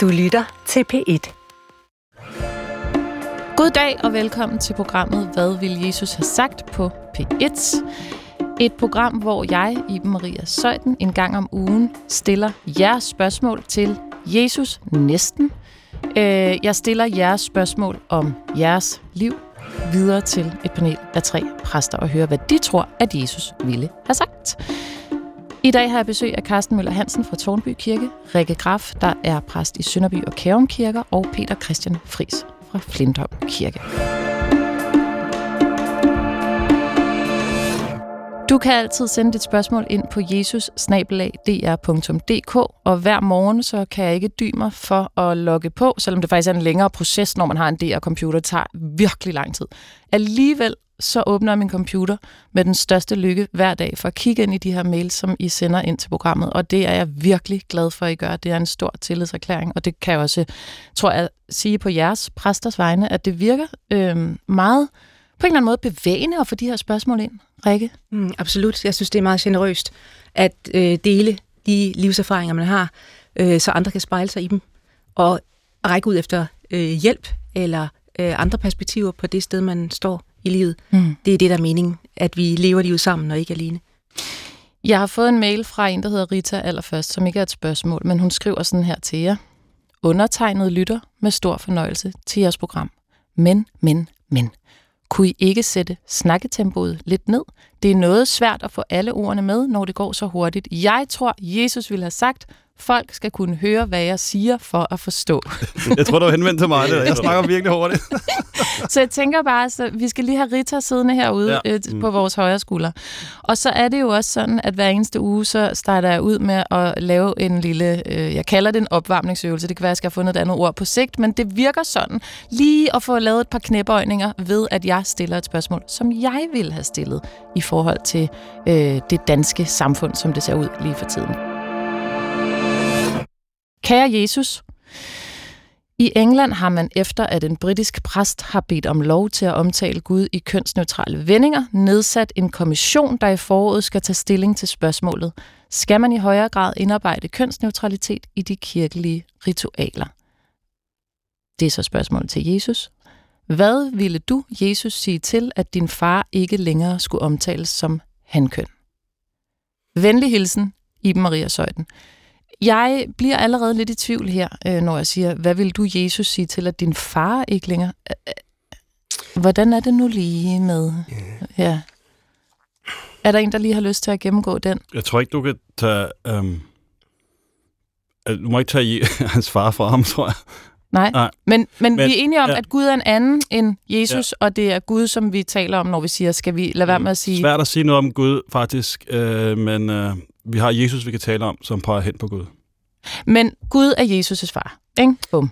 Du lytter til P1. God dag og velkommen til programmet Hvad vil Jesus have sagt på P1? Et program, hvor jeg, Iben Maria Søjden, en gang om ugen stiller jeres spørgsmål til Jesus næsten. Øh, jeg stiller jeres spørgsmål om jeres liv videre til et panel af tre præster og høre, hvad de tror, at Jesus ville have sagt. I dag har jeg besøg af Carsten Møller Hansen fra Tornby Kirke, Rikke Graf, der er præst i Sønderby og Kærum Kirker, og Peter Christian Fris fra Flintholm Kirke. Du kan altid sende dit spørgsmål ind på jesus og hver morgen så kan jeg ikke dy mig for at logge på, selvom det faktisk er en længere proces, når man har en DR-computer. Det tager virkelig lang tid. Alligevel så åbner jeg min computer med den største lykke hver dag for at kigge ind i de her mails, som I sender ind til programmet. Og det er jeg virkelig glad for, at I gør. Det er en stor tillidserklæring, og det kan jeg også, tror jeg, sige på jeres præsters vegne, at det virker øh, meget på en eller anden måde bevægende at få de her spørgsmål ind. Rikke? Mm, absolut. Jeg synes, det er meget generøst at øh, dele de livserfaringer, man har, øh, så andre kan spejle sig i dem, og række ud efter øh, hjælp eller øh, andre perspektiver på det sted, man står i livet. Mm. Det er det, der er meningen, at vi lever livet sammen og ikke alene. Jeg har fået en mail fra en, der hedder Rita allerførst, som ikke er et spørgsmål, men hun skriver sådan her til jer. Undertegnet lytter med stor fornøjelse til jeres program. Men, men, men. Kunne I ikke sætte snakketempoet lidt ned? Det er noget svært at få alle ordene med, når det går så hurtigt. Jeg tror, Jesus ville have sagt, Folk skal kunne høre, hvad jeg siger for at forstå. jeg tror, du var henvendt til mig. Det. Jeg snakker virkelig hurtigt. så jeg tænker bare, så vi skal lige have Rita siddende herude ja. øh, på vores højre skulder. Og så er det jo også sådan, at hver eneste uge, så starter jeg ud med at lave en lille, øh, jeg kalder det en opvarmningsøvelse. Det kan være, at jeg skal have fundet et andet ord på sigt, men det virker sådan. Lige at få lavet et par knæbøjninger ved, at jeg stiller et spørgsmål, som jeg vil have stillet i forhold til øh, det danske samfund, som det ser ud lige for tiden. Kære Jesus, i England har man efter, at en britisk præst har bedt om lov til at omtale Gud i kønsneutrale vendinger, nedsat en kommission, der i foråret skal tage stilling til spørgsmålet. Skal man i højere grad indarbejde kønsneutralitet i de kirkelige ritualer? Det er så spørgsmålet til Jesus. Hvad ville du, Jesus, sige til, at din far ikke længere skulle omtales som hankøn? Venlig hilsen, Iben Maria Søjden. Jeg bliver allerede lidt i tvivl her, øh, når jeg siger, hvad vil du, Jesus, sige til, at din far ikke længere... Hvordan er det nu lige med... Ja. Er der en, der lige har lyst til at gennemgå den? Jeg tror ikke, du kan tage... Um, du må ikke tage hans far fra ham, tror jeg. Nej, Nej. Men, men, men vi er enige om, ja. at Gud er en anden end Jesus, ja. og det er Gud, som vi taler om, når vi siger, skal vi lade være med at sige... Svært at sige noget om Gud, faktisk, øh, men øh, vi har Jesus, vi kan tale om, som peger hen på Gud. Men Gud er Jesus' far, ikke? Bum.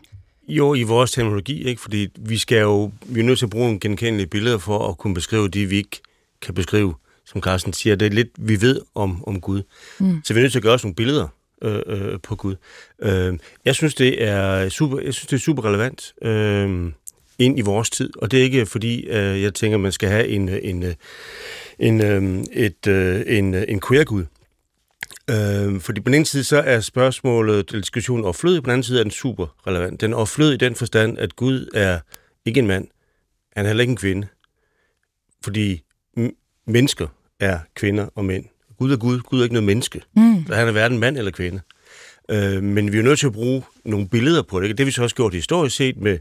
Jo, i vores terminologi, ikke? fordi vi skal jo, vi er nødt til at bruge nogle genkendelige billeder for at kunne beskrive det, vi ikke kan beskrive, som Carsten siger. Det er lidt, vi ved om, om Gud. Mm. Så vi er nødt til at gøre os nogle billeder øh, øh, på Gud. Øh, jeg synes, det er super, jeg synes, det er super relevant øh, ind i vores tid, og det er ikke fordi, øh, jeg tænker, man skal have en, en, en, øh, et, øh, en, en queer-Gud. Øh, fordi på den ene side, så er spørgsmålet, diskussionen overflødig, på den anden side er den super relevant. Den er overflødig i den forstand, at Gud er ikke en mand, han er heller ikke en kvinde. Fordi mennesker er kvinder og mænd. Gud er Gud, Gud er ikke noget menneske. Mm. Så han er hverken mand eller kvinde. Øh, men vi er nødt til at bruge nogle billeder på det. Det har vi så også gjort historisk set med,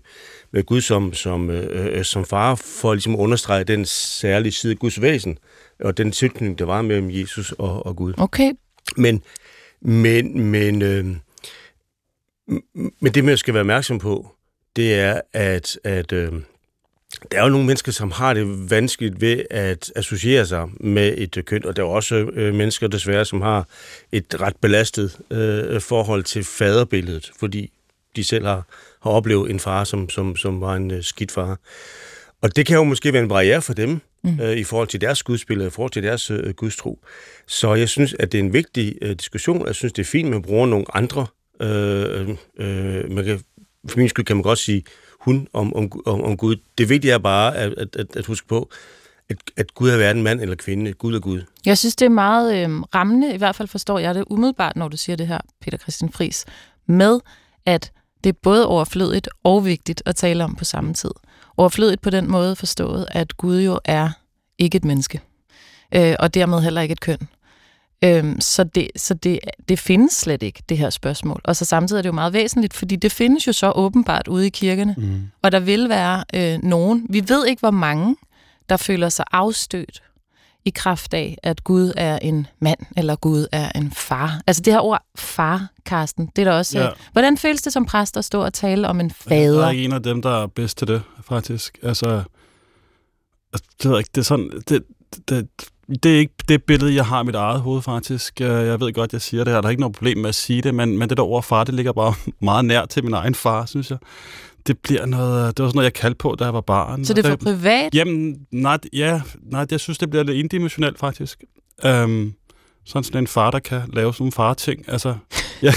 med Gud som, som, øh, som far, for ligesom at understrege den særlige side af Guds væsen, og den tilknytning, der var mellem Jesus og, og Gud. Okay, men, men, men, øh, men det, man skal være opmærksom på, det er, at, at øh, der er jo nogle mennesker, som har det vanskeligt ved at associere sig med et øh, køn, og der er også øh, mennesker desværre, som har et ret belastet øh, forhold til faderbilledet, fordi de selv har, har oplevet en far, som, som, som var en øh, skidt far. Og det kan jo måske være en barriere for dem, mm. øh, i forhold til deres gudsbillede, i forhold til deres øh, gudstro. Så jeg synes, at det er en vigtig øh, diskussion. Jeg synes, det er fint, at man bruger nogle andre. Øh, øh, man kan, for min skyld kan man godt sige hun om, om, om, om Gud. Det vigtige er bare at, at, at, at huske på, at, at Gud er hverken mand eller kvinde. Gud er Gud. Jeg synes, det er meget øh, rammende, i hvert fald forstår jeg det umiddelbart, når du siger det her, Peter Christian Fris, med at det er både overflødigt og vigtigt at tale om på samme tid. Overflødigt på den måde forstået, at Gud jo er ikke et menneske, øh, og dermed heller ikke et køn. Øhm, så det, så det, det findes slet ikke, det her spørgsmål. Og så samtidig er det jo meget væsentligt, fordi det findes jo så åbenbart ude i kirkerne. Mm. Og der vil være øh, nogen, vi ved ikke hvor mange, der føler sig afstødt i kraft af, at Gud er en mand, eller Gud er en far. Altså det her ord far, Karsten, det er der også... Ja. hvordan føles det som præst at stå og tale om en fader? Jeg er en af dem, der er bedst til det, faktisk. Altså, altså det ved ikke, det er sådan... Det, det, det er ikke det billede, jeg har i mit eget hoved, faktisk. Jeg ved godt, jeg siger det her. Der er ikke noget problem med at sige det, men, men det der ord far, det ligger bare meget nær til min egen far, synes jeg. Det bliver noget, det var sådan noget, jeg kaldte på, da jeg var barn. Så det er for privat? Jamen, nej, ja, nej, jeg synes, det bliver lidt indimensionelt, faktisk. Um, sådan sådan en far, der kan lave sådan nogle far-ting. Altså, ja,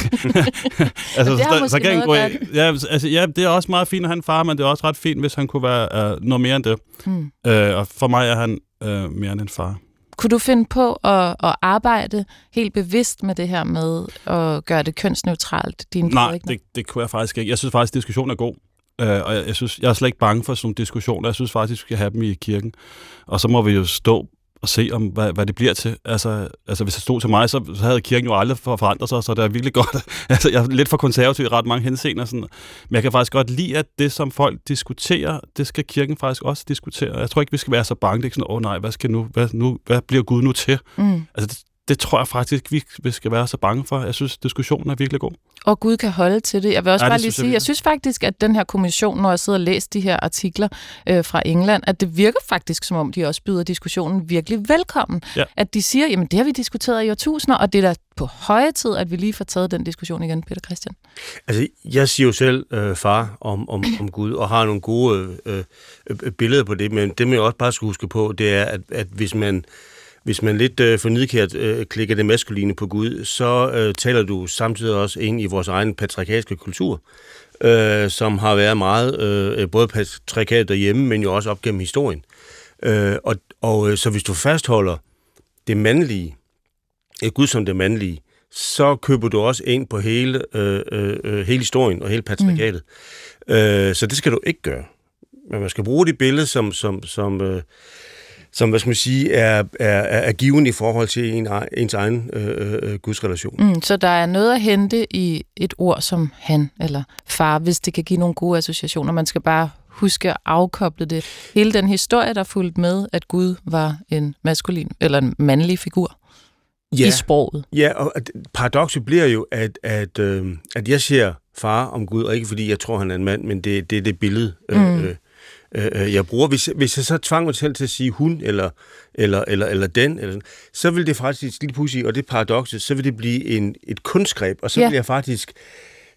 altså, det så, så kan han gå ja, altså, ja, det er også meget fint at have en far, men det er også ret fint, hvis han kunne være uh, noget mere end det. Hmm. Uh, og for mig er han uh, mere end en far. Kunne du finde på at, at arbejde helt bevidst med det her med at gøre det kønsneutralt? Din Nej, det, det kunne jeg faktisk ikke. Jeg synes faktisk, at diskussionen er god. Uh, og jeg, jeg, synes, jeg er slet ikke bange for sådan nogle diskussioner. Jeg synes faktisk, vi skal have dem i kirken. Og så må vi jo stå og se, om hvad, hvad det bliver til. Altså, altså hvis det stod til mig, så, så havde kirken jo aldrig for forandret sig, så det er virkelig godt. altså, jeg er lidt for konservativ i ret mange henseender. Sådan. Men jeg kan faktisk godt lide, at det, som folk diskuterer, det skal kirken faktisk også diskutere. Jeg tror ikke, vi skal være så bange. Det er ikke sådan, åh oh, nej, hvad, skal nu, hvad, nu, hvad bliver Gud nu til? Mm. Altså, det, det tror jeg faktisk vi, skal være så bange for. Jeg synes, diskussionen er virkelig god. Og Gud kan holde til det. Jeg vil også ja, bare lige sige, jeg, jeg synes faktisk, at den her kommission, når jeg sidder og læser de her artikler øh, fra England, at det virker faktisk, som om de også byder diskussionen virkelig velkommen. Ja. At de siger, jamen det har vi diskuteret i årtusinder, og det er da på høje tid, at vi lige får taget den diskussion igen, Peter Christian. Altså, jeg siger jo selv øh, far om, om, om Gud, og har nogle gode øh, øh, billeder på det, men det, man også bare skal huske på, det er, at, at hvis man hvis man lidt øh, for nidkært øh, klikker det maskuline på Gud, så øh, taler du samtidig også ind i vores egen patriarkalske kultur, øh, som har været meget øh, både patriarkat derhjemme, men jo også op gennem historien. Øh, og og øh, så hvis du fastholder det mandlige, øh, Gud som det mandlige, så køber du også ind på hele, øh, øh, øh hele historien og hele patriarkatet. Mm. Øh, så det skal du ikke gøre. Men man skal bruge det billede som, som, som øh, som hvad skal man sige, er, er, er given i forhold til en, ens egen øh, øh, gudsrelation. Mm, så der er noget at hente i et ord som han eller far, hvis det kan give nogle gode associationer. Man skal bare huske at afkoble det. Hele den historie, der fulgte med, at Gud var en maskulin eller en mandlig figur ja, i sproget. Ja, og paradokset bliver jo, at, at, øh, at jeg siger far om Gud, og ikke fordi jeg tror, han er en mand, men det, det er det billede, øh, mm. øh, Øh, øh, jeg bruger. Hvis, hvis jeg så tvang mig selv til at sige hun, eller, eller, eller, eller den, eller, så vil det faktisk, lige pludselig, og det paradokset, så vil det blive en, et kunstgreb, og så ja. vil jeg faktisk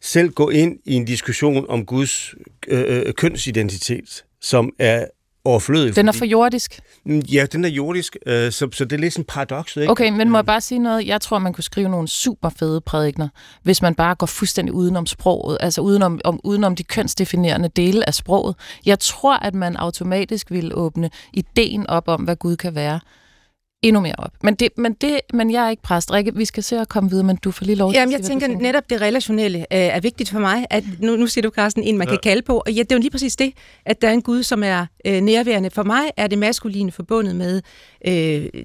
selv gå ind i en diskussion om Guds øh, øh kønsidentitet, som er overflødig. Den er for jordisk? Mm, ja, den er jordisk, øh, så, så det er lidt sådan paradokset. Ikke? Okay, men må jeg bare sige noget? Jeg tror, man kunne skrive nogle super fede prædikner, hvis man bare går fuldstændig udenom sproget, altså udenom, om, udenom de kønsdefinerende dele af sproget. Jeg tror, at man automatisk vil åbne ideen op om, hvad Gud kan være endnu mere op. Men, det, men, det, men jeg er ikke præst. Rikke, vi skal se at komme videre, men du får lige lov til Jamen, jeg tænker netop, det relationelle øh, er vigtigt for mig. At nu, nu siger du, Carsten, en man ja. kan kalde på. Og ja, det er jo lige præcis det, at der er en Gud, som er øh, nærværende. For mig er det maskuline forbundet med øh,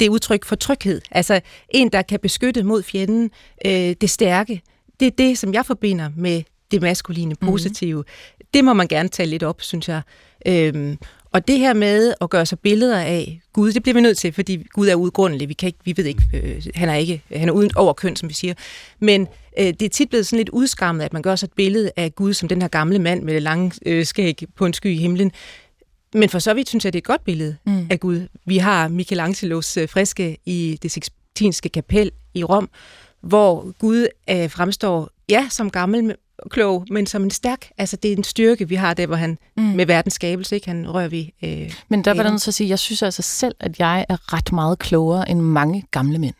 det udtryk for tryghed. Altså en, der kan beskytte mod fjenden, øh, det stærke. Det er det, som jeg forbinder med det maskuline, mhm. positive. Mm-hmm. Det må man gerne tage lidt op, synes jeg. Øhm, og det her med at gøre sig billeder af Gud, det bliver vi nødt til, fordi Gud er udgrundelig. Vi, kan ikke, vi ved ikke, øh, han er ikke han er uden over køn, som vi siger. Men øh, det er tit blevet sådan lidt udskammet, at man gør sig et billede af Gud som den her gamle mand med det lange øh, skæg på en sky i himlen. Men for så vidt synes jeg, det er et godt billede mm. af Gud. Vi har Michelangelos øh, friske i det Sixtinske kapel i Rom, hvor Gud øh, fremstår, ja, som gammel, klog, men som en stærk, altså det er en styrke, vi har der, hvor han mm. med verdens skabelse, ikke? han rører vi. Øh, men der var der så at sige, jeg synes altså selv, at jeg er ret meget klogere end mange gamle mænd.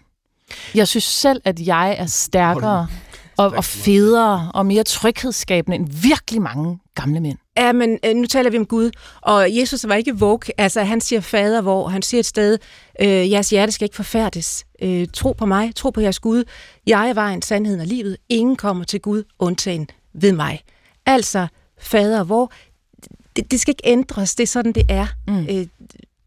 Jeg synes selv, at jeg er stærkere og, og federe og mere tryghedsskabende end virkelig mange gamle mænd. Ja, men øh, nu taler vi om Gud, og Jesus var ikke våg. Altså, han siger fader, hvor han siger et sted, øh, jeres hjerte skal ikke forfærdes. Øh, tro på mig, tro på jeres Gud. Jeg er vejen, sandheden og livet. Ingen kommer til Gud, undtagen ved mig. Altså, fader, hvor det, det skal ikke ændres, det er sådan, det er. Mm. Øh,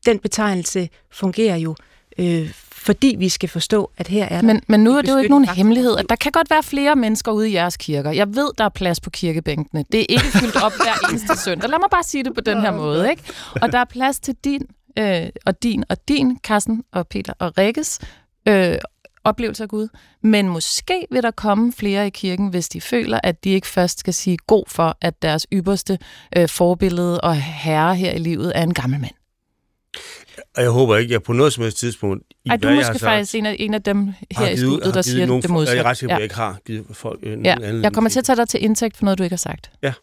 den betegnelse fungerer jo, øh, fordi vi skal forstå, at her er der... Men, men nu er det jo ikke nogen hemmelighed, at der kan godt være flere mennesker ude i jeres kirker. Jeg ved, der er plads på kirkebænkene. Det er ikke fyldt op hver eneste søndag. Lad mig bare sige det på den her måde. ikke? Og der er plads til din øh, og din og din, Kassen og Peter og Rikkes øh, oplevelse af Gud. Men måske vil der komme flere i kirken, hvis de føler, at de ikke først skal sige god for, at deres ypperste øh, forbillede og herre her i livet er en gammel mand. Og jeg håber ikke, at jeg på noget som helst tidspunkt... I Ej, du er måske faktisk en af, en af dem her i studiet, der siger det modsatte. Jeg er ret sikker på, at jeg ikke har givet folk øh, ja. anden. Jeg kommer til at tage dig til indtægt for noget, du ikke har sagt. Ja.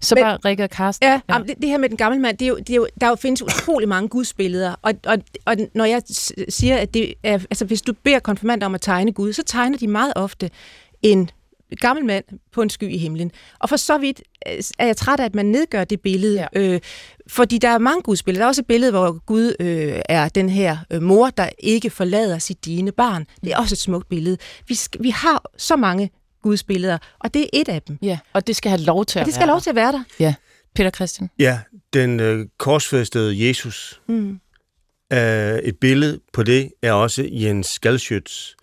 Så Men, bare Rikke og Karsten. Ja, ja. Det, det her med den gamle mand, det er jo, det er jo, der jo findes utrolig mange gudsbilleder, og, og, og når jeg siger, at det er, altså hvis du beder konfirmander om at tegne Gud, så tegner de meget ofte en gammel mand på en sky i himlen. Og for så vidt øh, er jeg træt af, at man nedgør det billede, ja. øh, fordi der er mange gudsbilleder. Der er også et billede, hvor Gud øh, er den her øh, mor, der ikke forlader sit dine barn. Det er også et smukt billede. Vi, skal, vi har så mange gudsbilleder, og det er et af dem. Ja, og det skal have lov til at og det skal have lov til at være der. Ja. Peter Christian. Ja, den øh, korsfæstede Jesus. Mm. Øh, et billede på det er også Jens Skalschøts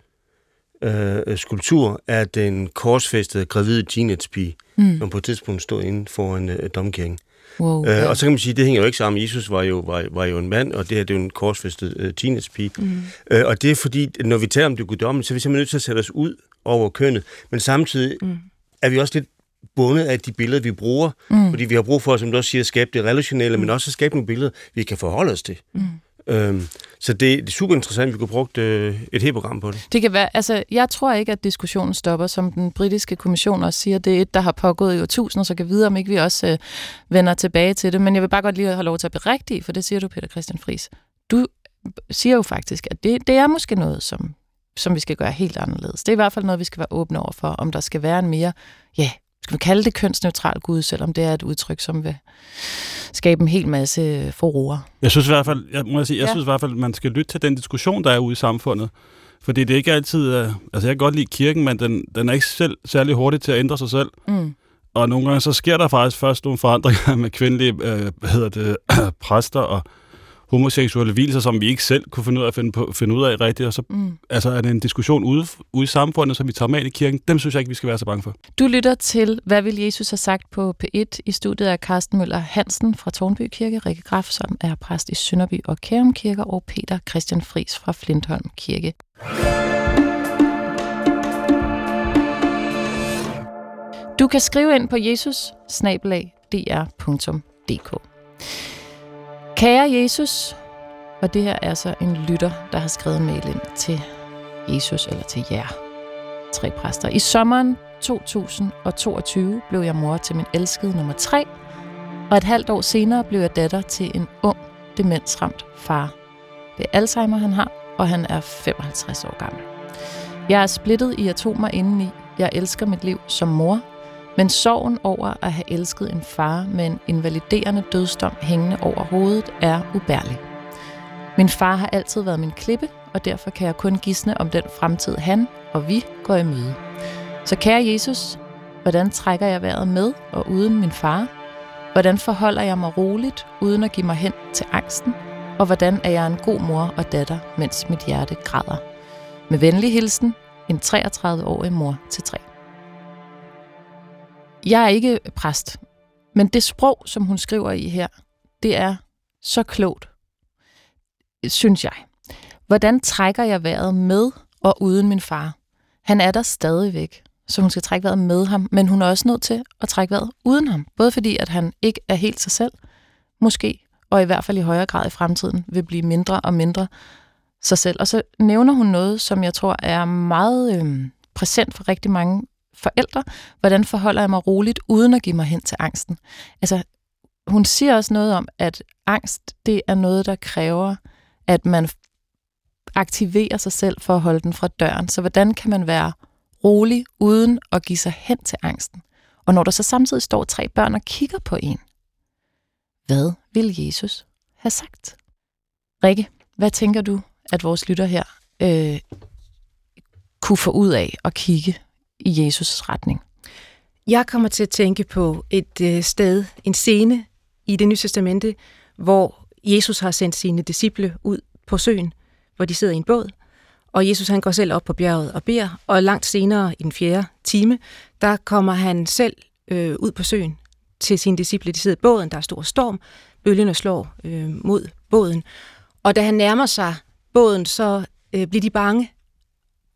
øh, skulptur af den korsfæstede gravide teenagepige, mm. som på et tidspunkt stod inde foran øh, domkirken. Wow, øh. Og så kan man sige, at det hænger jo ikke sammen. Jesus var jo, var, var jo en mand, og det her det er jo en korsfæstet øh, teenagepige. Mm. Øh, og det er fordi, når vi taler om det guddommelige, så er vi simpelthen nødt til at sætte os ud over kønnet. Men samtidig mm. er vi også lidt bundet af de billeder, vi bruger. Mm. Fordi vi har brug for, som du også siger, at skabe det relationelle, mm. men også at skabe nogle billeder, vi kan forholde os til. Mm. Øhm, så det, det er super interessant, at vi kunne bruge øh, et helt program på det. Det kan være, altså, jeg tror ikke, at diskussionen stopper, som den britiske kommission også siger. Det er et, der har pågået i årtusinder, så kan videre, om ikke vi også øh, vender tilbage til det. Men jeg vil bare godt lige have lov til at berigtige, for det siger du, Peter Christian Fris. Du siger jo faktisk, at det, det er måske noget, som, som vi skal gøre helt anderledes. Det er i hvert fald noget, vi skal være åbne over for, om der skal være en mere, ja, skal vi kalde det kønsneutral Gud, selvom det er et udtryk, som vil skabe en hel masse forroer. Jeg synes i hvert fald, jeg må sige, jeg ja. synes i hvert fald, man skal lytte til den diskussion, der er ude i samfundet. Fordi det er ikke altid, uh, altså jeg kan godt lide kirken, men den, den er ikke selv særlig hurtig til at ændre sig selv. Mm. Og nogle gange så sker der faktisk først nogle forandringer med kvindelige, uh, hvad hedder det, præster og homoseksuelle hvilser, som vi ikke selv kunne finde ud af at finde, på, finde ud af rigtigt. Og så mm. altså, er det en diskussion ude, ude i samfundet, som vi tager med i kirken. Dem synes jeg ikke, vi skal være så bange for. Du lytter til, hvad vil Jesus have sagt på P1 i studiet af Carsten Møller Hansen fra Tornby Kirke, Rikke Graf, som er præst i Sønderby og Kærum Kirke, og Peter Christian Fris fra Flintholm Kirke. Du kan skrive ind på jesus Kære Jesus, og det her er så en lytter, der har skrevet mail ind til Jesus eller til jer, tre præster. I sommeren 2022 blev jeg mor til min elskede nummer tre, og et halvt år senere blev jeg datter til en ung, demensramt far. Det er Alzheimer, han har, og han er 55 år gammel. Jeg er splittet i atomer indeni. Jeg elsker mit liv som mor, men sorgen over at have elsket en far med en invaliderende dødsdom hængende over hovedet er ubærlig. Min far har altid været min klippe, og derfor kan jeg kun gisne om den fremtid han og vi går i møde. Så kære Jesus, hvordan trækker jeg vejret med og uden min far? Hvordan forholder jeg mig roligt, uden at give mig hen til angsten? Og hvordan er jeg en god mor og datter, mens mit hjerte græder? Med venlig hilsen, en 33-årig mor til tre. Jeg er ikke præst, men det sprog, som hun skriver i her, det er så klogt, synes jeg. Hvordan trækker jeg vejret med og uden min far? Han er der stadigvæk, så hun skal trække vejret med ham, men hun er også nødt til at trække vejret uden ham. Både fordi, at han ikke er helt sig selv, måske, og i hvert fald i højere grad i fremtiden, vil blive mindre og mindre sig selv. Og så nævner hun noget, som jeg tror er meget øh, præsent for rigtig mange forældre. Hvordan forholder jeg mig roligt, uden at give mig hen til angsten? Altså, hun siger også noget om, at angst, det er noget, der kræver, at man aktiverer sig selv for at holde den fra døren. Så hvordan kan man være rolig, uden at give sig hen til angsten? Og når der så samtidig står tre børn og kigger på en, hvad vil Jesus have sagt? Rikke, hvad tænker du, at vores lytter her øh, kunne få ud af at kigge i Jesus' retning? Jeg kommer til at tænke på et øh, sted, en scene i det nye testamente, hvor Jesus har sendt sine disciple ud på søen, hvor de sidder i en båd, og Jesus han går selv op på bjerget og beder, og langt senere i den fjerde time, der kommer han selv øh, ud på søen til sine disciple. De sidder i båden, der er stor storm, bølgerne slår øh, mod båden, og da han nærmer sig båden, så øh, bliver de bange,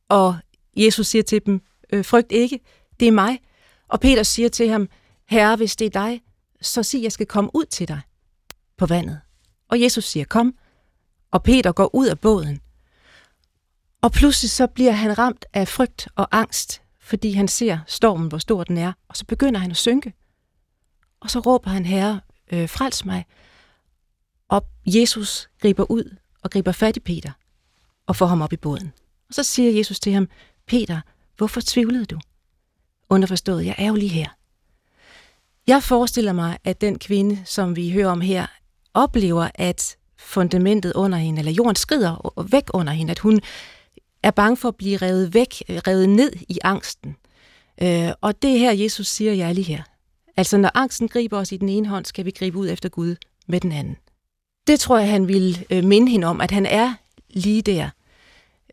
og Jesus siger til dem, øh, frygt ikke, det er mig. Og Peter siger til ham, herre, hvis det er dig, så sig, jeg skal komme ud til dig på vandet. Og Jesus siger, kom. Og Peter går ud af båden. Og pludselig så bliver han ramt af frygt og angst, fordi han ser stormen, hvor stor den er, og så begynder han at synke. Og så råber han, herre, øh, frels mig. Og Jesus griber ud og griber fat i Peter og får ham op i båden. Og så siger Jesus til ham, Peter, hvorfor tvivlede du? Underforstået, jeg er jo lige her. Jeg forestiller mig, at den kvinde, som vi hører om her, oplever, at fundamentet under hende, eller jorden skrider væk under hende, at hun er bange for at blive revet væk, revet ned i angsten. Øh, og det her, Jesus siger, jeg er lige her. Altså, når angsten griber os i den ene hånd, skal vi gribe ud efter Gud med den anden. Det tror jeg, han vil øh, minde hende om, at han er lige der.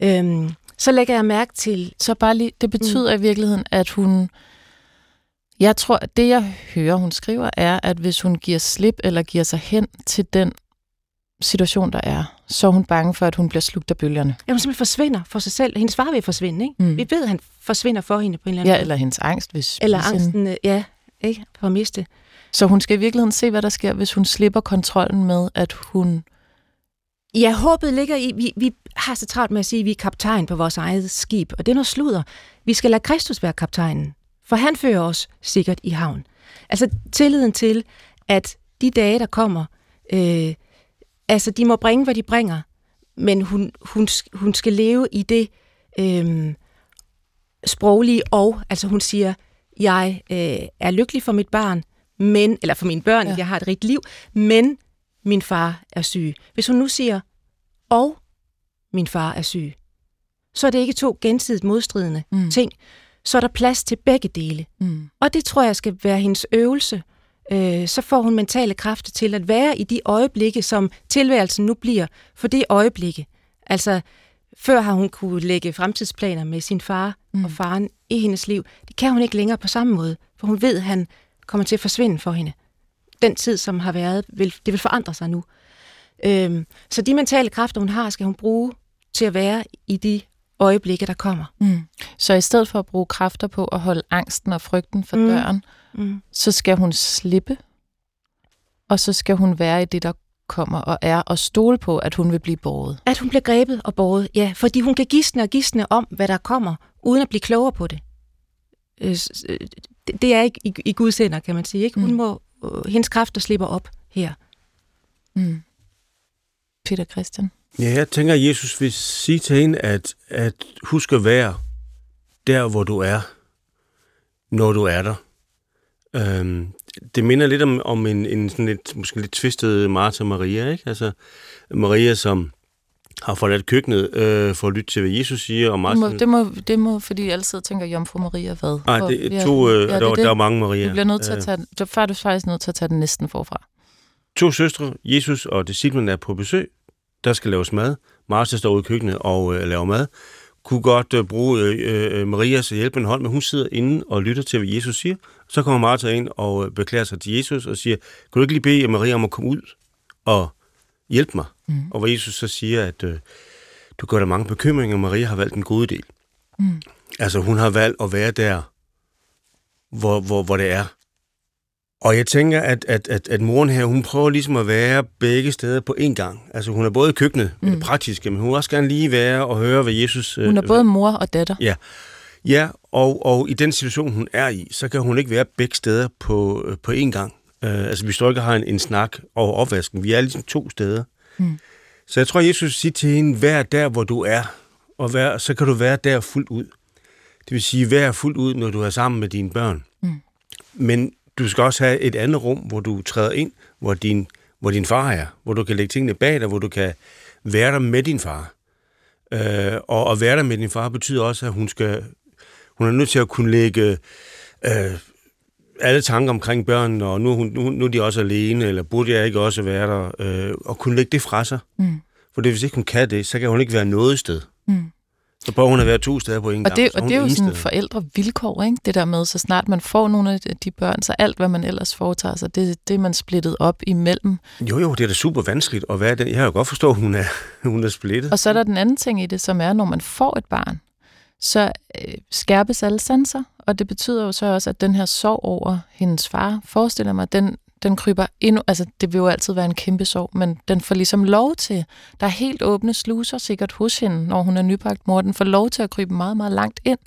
Øhm, så lægger jeg mærke til... Så bare lige, det betyder mm. i virkeligheden, at hun... Jeg tror, at det jeg hører, hun skriver, er, at hvis hun giver slip eller giver sig hen til den situation, der er, så er hun bange for, at hun bliver slugt af bølgerne. Ja, hun simpelthen forsvinder for sig selv. Hendes far vil forsvinde, ikke? Mm. Vi ved, at han forsvinder for hende på en eller anden Ja, måde. eller hendes angst. Hvis eller angsten, hende. ja, ikke? For at miste. Så hun skal i virkeligheden se, hvad der sker, hvis hun slipper kontrollen med, at hun... Ja, håbet ligger i, vi, vi har så travlt med at sige, at vi er kaptajn på vores eget skib, og det er noget sludder. Vi skal lade Kristus være kaptajnen, for han fører os sikkert i havn. Altså tilliden til, at de dage, der kommer, øh, altså de må bringe, hvad de bringer, men hun, hun, hun skal leve i det øh, sproglige og, altså hun siger, jeg øh, er lykkelig for mit barn, men, eller for mine børn, ja. jeg har et rigt liv, men min far er syg. Hvis hun nu siger, og min far er syg, så er det ikke to gensidigt modstridende mm. ting. Så er der plads til begge dele. Mm. Og det tror jeg skal være hendes øvelse. Øh, så får hun mentale kræfter til at være i de øjeblikke, som tilværelsen nu bliver for det øjeblikke. Altså, før har hun kunne lægge fremtidsplaner med sin far mm. og faren i hendes liv. Det kan hun ikke længere på samme måde, for hun ved, at han kommer til at forsvinde for hende. Den tid, som har været, vil, det vil forandre sig nu. Øhm, så de mentale kræfter, hun har, skal hun bruge til at være i de øjeblikke, der kommer. Mm. Så i stedet for at bruge kræfter på at holde angsten og frygten for mm. døren, mm. så skal hun slippe, og så skal hun være i det, der kommer og er, og stole på, at hun vil blive båret. At hun bliver grebet og båret, ja. Fordi hun kan gisne og gisne om, hvad der kommer, uden at blive klogere på det. Øh, øh, det er ikke i Guds hænder, kan man sige. Ikke? Hun mm. må, øh, Øh, hendes kræfter slipper op her. Mm. Peter Christian? Ja, jeg tænker, at Jesus vil sige til hende, at, at husk at være der, hvor du er, når du er der. Øhm, det minder lidt om, om en, en sådan lidt, måske lidt tvistet Martha Maria, ikke? Altså, Maria, som har forladt køkkenet øh, for at lytte til, hvad Jesus siger. Og Martin... det, må, det, må, det må, fordi jeg altid tænker, Jomfru Maria, hvad? Nej, det er to, øh, ja, der, det, der er mange Maria. Du bliver nødt til at tage, du er faktisk nødt til at tage den næsten forfra. To søstre, Jesus og disciplen er på besøg. Der skal laves mad. Martha står ude i køkkenet og øh, laver mad. Kunne godt øh, bruge øh, øh, Marias hjælpende hånd, men hun sidder inde og lytter til, hvad Jesus siger. Så kommer Martha ind og øh, beklager sig til Jesus og siger, kan du ikke lige bede Maria om at komme ud og hjælpe mig? Mm. Og hvor Jesus så siger, at øh, du gør dig mange bekymringer, Maria har valgt en god del. Mm. Altså hun har valgt at være der, hvor, hvor, hvor det er. Og jeg tænker, at, at, at, at moren her, hun prøver ligesom at være begge steder på én gang. Altså hun er både i køkkenet mm. det praktiske, men hun vil også gerne lige være og høre, hvad Jesus... Hun er øh, både mor og datter. Ja, ja og, og i den situation, hun er i, så kan hun ikke være begge steder på, øh, på én gang. Uh, altså vi står ikke og har en, en snak over opvasken. Vi er ligesom to steder. Mm. Så jeg tror, Jesus siger til hende, vær der, hvor du er, og vær, så kan du være der fuldt ud. Det vil sige, vær fuldt ud, når du er sammen med dine børn. Mm. Men du skal også have et andet rum, hvor du træder ind, hvor din, hvor din far er, hvor du kan lægge tingene bag dig, hvor du kan være der med din far. Øh, og at være der med din far betyder også, at hun skal hun er nødt til at kunne lægge øh, alle tanker omkring børn, og nu, nu, nu er de også alene, eller burde jeg ikke også være der, øh, og kunne lægge det fra sig. Mm. For det, hvis ikke hun kan det, så kan hun ikke være noget sted. Mm. Så prøver hun at være to steder på en Og gang. det, og det er jo sådan forældrevilkår, ikke? Det der med, så snart man får nogle af de- børn, så alt, hvad man ellers foretager sig, det, det er man splittet op imellem. Jo, jo, det er da super vanskeligt at være den. Jeg har jo godt forstå, at hun er, hun er splittet. Og så er der den anden ting i det, som er, når man får et barn, så øh, skærpes alle sanser, og det betyder jo så også, at den her sorg over hendes far, forestiller mig, den, den kryber endnu, altså det vil jo altid være en kæmpe sorg, men den får ligesom lov til, der er helt åbne sluser sikkert hos hende, når hun er nybagt mor, den får lov til at krybe meget, meget langt ind.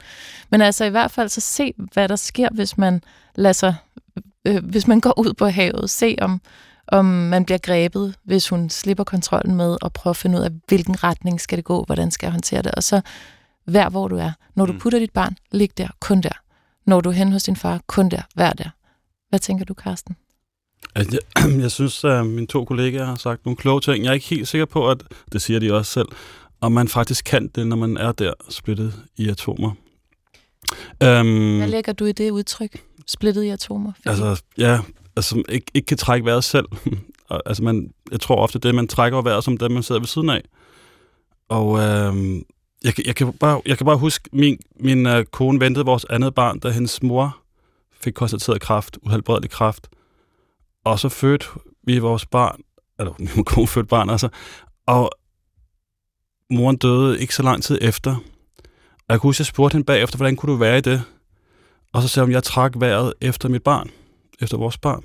Men altså i hvert fald så se, hvad der sker, hvis man lader sig, øh, hvis man går ud på havet, se om, om man bliver grebet, hvis hun slipper kontrollen med og prøver at finde ud af, hvilken retning skal det gå, hvordan skal jeg håndtere det, og så vær hvor du er. Når du Mm. putter dit barn, lig der, kun der. Når du hen hos din far, kun der, vær der. Hvad tænker du, Karsten? Altså, jeg, jeg synes, at mine to kollegaer har sagt nogle kloge ting. Jeg er ikke helt sikker på, at det siger de også selv, om man faktisk kan det, når man er der splittet i atomer. Øhm, Hvad lægger du i det udtryk? Splittet i atomer? Altså, ja, altså ikke, ikke kan trække vejret selv. Altså, man, jeg tror ofte, det man trækker vejret, som det, man sidder ved siden af. Og øhm, jeg, jeg, kan bare, jeg kan bare huske, min, min øh, kone ventede vores andet barn, da hendes mor fik konstateret kræft, uhelbredelig kræft. Og så fødte vi vores barn, eller min kone fødte barn altså, og moren døde ikke så lang tid efter. Og jeg kunne huske, jeg spurgte hende bagefter, hvordan kunne du være i det? Og så sagde hun, jeg trak vejret efter mit barn, efter vores barn.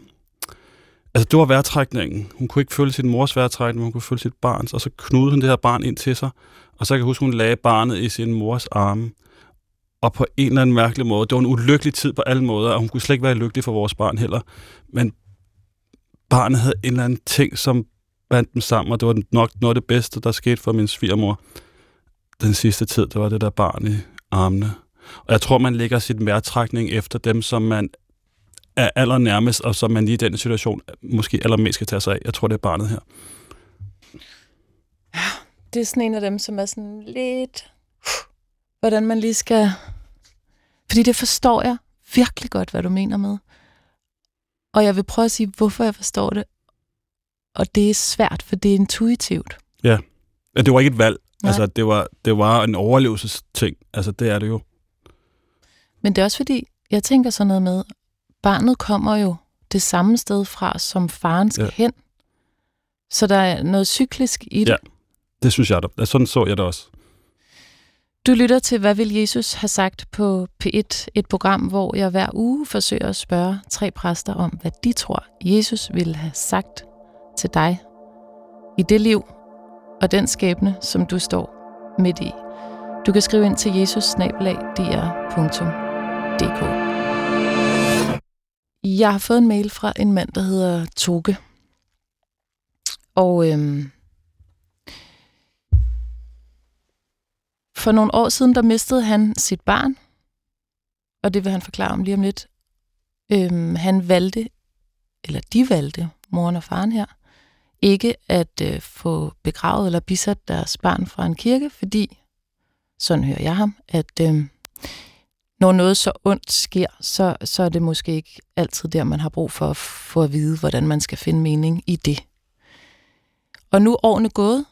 Altså, det var vejrtrækningen. Hun kunne ikke føle sin mors vejrtrækning, men hun kunne føle sit barns. Og så knudede hun det her barn ind til sig. Og så kan jeg huske, hun lagde barnet i sin mors arme. Og på en eller anden mærkelig måde, det var en ulykkelig tid på alle måder, og hun kunne slet ikke være lykkelig for vores barn heller. Men barnet havde en eller anden ting, som bandt dem sammen, og det var nok noget af det bedste, der skete for min svigermor den sidste tid. Det var det der barn i armene. Og jeg tror, man lægger sit mærtrækning efter dem, som man er allernærmest, og som man lige i den situation måske allermest skal tage sig af. Jeg tror, det er barnet her. det er sådan en af dem, som er sådan lidt... Hvordan man lige skal... Fordi det forstår jeg virkelig godt, hvad du mener med. Og jeg vil prøve at sige, hvorfor jeg forstår det. Og det er svært, for det er intuitivt. Ja, det var ikke et valg. Nej. Altså, det var, det var en overlevelsesting. Altså, det er det jo. Men det er også fordi, jeg tænker sådan noget med, barnet kommer jo det samme sted fra, som faren skal Ja. hen. Så der er noget cyklisk i det. Ja. Det synes jeg da. Sådan så jeg det også. Du lytter til, hvad vil Jesus have sagt på P1, et program, hvor jeg hver uge forsøger at spørge tre præster om, hvad de tror, Jesus ville have sagt til dig i det liv og den skæbne, som du står midt i. Du kan skrive ind til jesus-dr.dk jeg har fået en mail fra en mand, der hedder Toge. Og øhm, For nogle år siden, der mistede han sit barn, og det vil han forklare om lige om lidt. Øhm, han valgte, eller de valgte, moren og faren her, ikke at øh, få begravet eller bisat deres barn fra en kirke, fordi, sådan hører jeg ham, at øh, når noget så ondt sker, så, så er det måske ikke altid der, man har brug for at få at vide, hvordan man skal finde mening i det. Og nu er årene gået,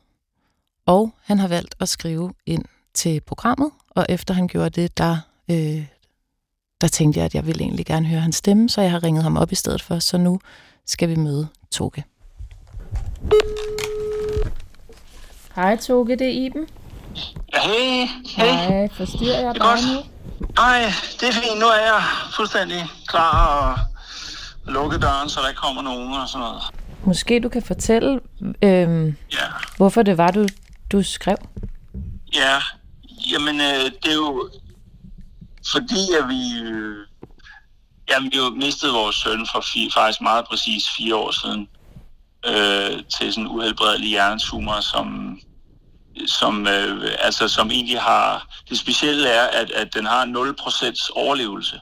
og han har valgt at skrive ind til programmet, og efter han gjorde det, der, øh, der tænkte jeg, at jeg ville egentlig gerne høre hans stemme, så jeg har ringet ham op i stedet for, så nu skal vi møde Toge. Hej Toge, det er Iben. Hey. Hej, forstyrrer jeg er godt. Nej, det er fint. Nu er jeg fuldstændig klar og lukke døren, så der ikke kommer nogen og sådan noget. Måske du kan fortælle, øh, Ja, hvorfor det var, du, du skrev. ja. Jamen, øh, det er jo fordi, at vi... Øh, jamen, vi jo mistede vores søn for fi, faktisk meget præcis fire år siden øh, til sådan en uhelbredelig hjernetumor, som som, øh, altså, som egentlig har... Det specielle er, at, at den har 0% overlevelse.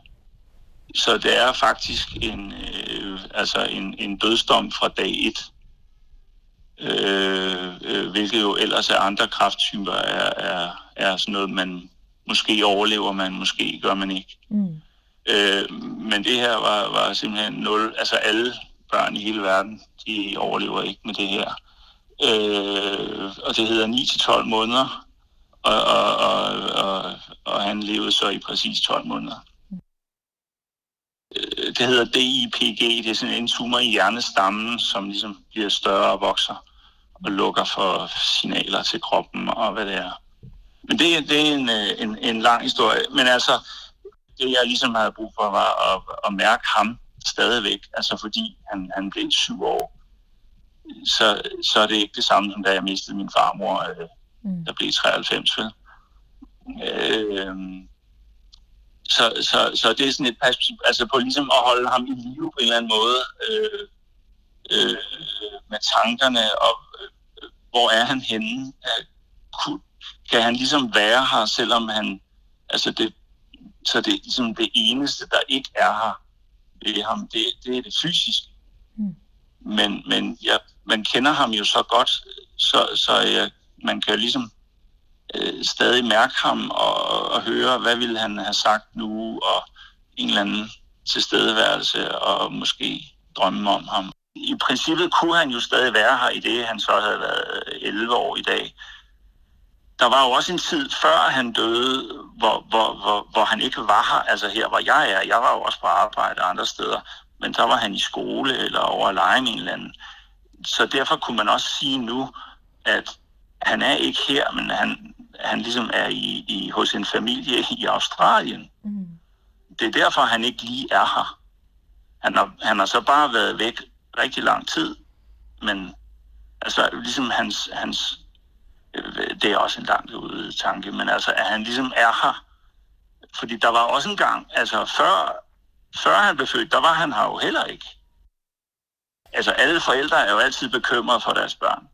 Så det er faktisk en, øh, altså en, en dødsdom fra dag 1. Øh, øh, hvilket jo ellers er andre krafttyper er, er, er sådan noget, man måske overlever, man måske gør man ikke. Mm. Øh, men det her var, var simpelthen nul. Altså alle børn i hele verden, de overlever ikke med det her. Øh, og det hedder 9-12 måneder, og, og, og, og, og han levede så i præcis 12 måneder. Øh, det hedder DIPG, det er sådan en tumor i hjernestammen, som ligesom bliver større og vokser og lukker for signaler til kroppen og hvad det er. Men det, det er en, øh, en, en lang historie. Men altså, det jeg ligesom havde brug for var at, at mærke ham stadigvæk. Altså fordi han, han blev syv år. Så, så er det ikke det samme, som da jeg mistede min farmor, øh, mm. der blev 93. Vel? Øh, så, så, så det er sådan et perspektiv, altså på ligesom at holde ham i live på en eller anden måde, øh, øh, med tankerne, og øh, hvor er han henne? Kan han ligesom være her, selvom han, altså det, så det er ligesom det eneste, der ikke er her ved ham, det, det er det fysiske. Men, men ja, man kender ham jo så godt, så, så ja, man kan ligesom øh, stadig mærke ham og, og høre, hvad ville han have sagt nu, og en eller anden tilstedeværelse, og måske drømme om ham. I princippet kunne han jo stadig være her i det, han så havde været øh, 11 år i dag. Der var jo også en tid før han døde, hvor, hvor, hvor, hvor han ikke var her, altså her hvor jeg er. Jeg var jo også på arbejde andre steder, men der var han i skole eller over at lege med en eller anden. Så derfor kunne man også sige nu, at han er ikke her, men han, han ligesom er i, i, hos en familie i Australien. Mm. Det er derfor, han ikke lige er her. Han har, han har så bare været væk rigtig lang tid, men altså ligesom hans, hans det er også en langt ude tanke, men altså at han ligesom er her. Fordi der var også en gang, altså før, før han blev født, der var han her jo heller ikke. Altså alle forældre er jo altid bekymrede for deres børn.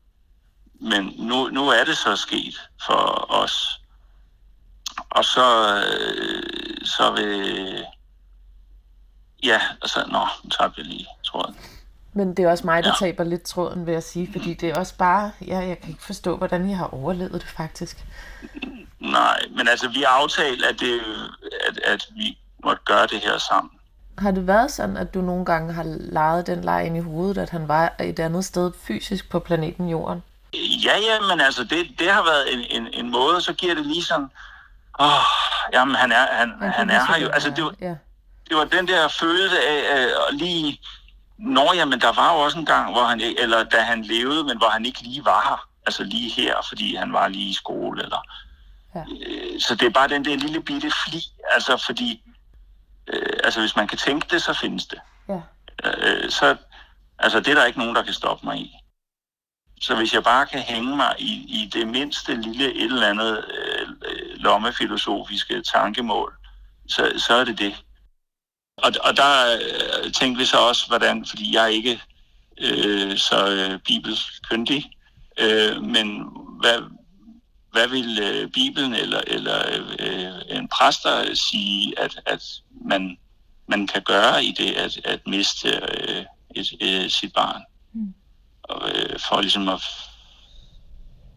Men nu, nu er det så sket for os. Og så, øh, så vil... Ja, altså, nå, nu tager vi lige tråden. Men det er også mig, der ja. taber lidt tråden, vil jeg sige, fordi det er også bare, ja, jeg kan ikke forstå, hvordan jeg har overlevet det faktisk. Nej, men altså, vi har aftalt, at, det, at, at vi måtte gøre det her sammen. Har det været sådan, at du nogle gange har lejet den leg ind i hovedet, at han var et andet sted fysisk på planeten Jorden? Ja, ja, men altså, det, det har været en, en, en måde, så giver det lige sådan, åh, oh, jamen, han er, han, han, han er her jo. Altså, det var, ja. det var den der følelse af at lige, nå, jamen, der var jo også en gang, hvor han, eller da han levede, men hvor han ikke lige var her. Altså lige her, fordi han var lige i skole, eller... Ja. Øh, så det er bare den der lille bitte fli, altså fordi, øh, altså hvis man kan tænke det, så findes det. Ja. Øh, så, altså det er der ikke nogen, der kan stoppe mig i. Så hvis jeg bare kan hænge mig i, i det mindste lille et eller andet øh, lommefilosofiske tankemål, så, så er det det. Og, og der øh, tænkte vi så også, hvordan, fordi jeg er ikke øh, så øh, bibelkyndig, øh, men hvad, hvad vil øh, Bibelen eller, eller øh, en præster sige, at, at man, man kan gøre i det at, at miste øh, et, øh, sit barn? og, øh, for ligesom at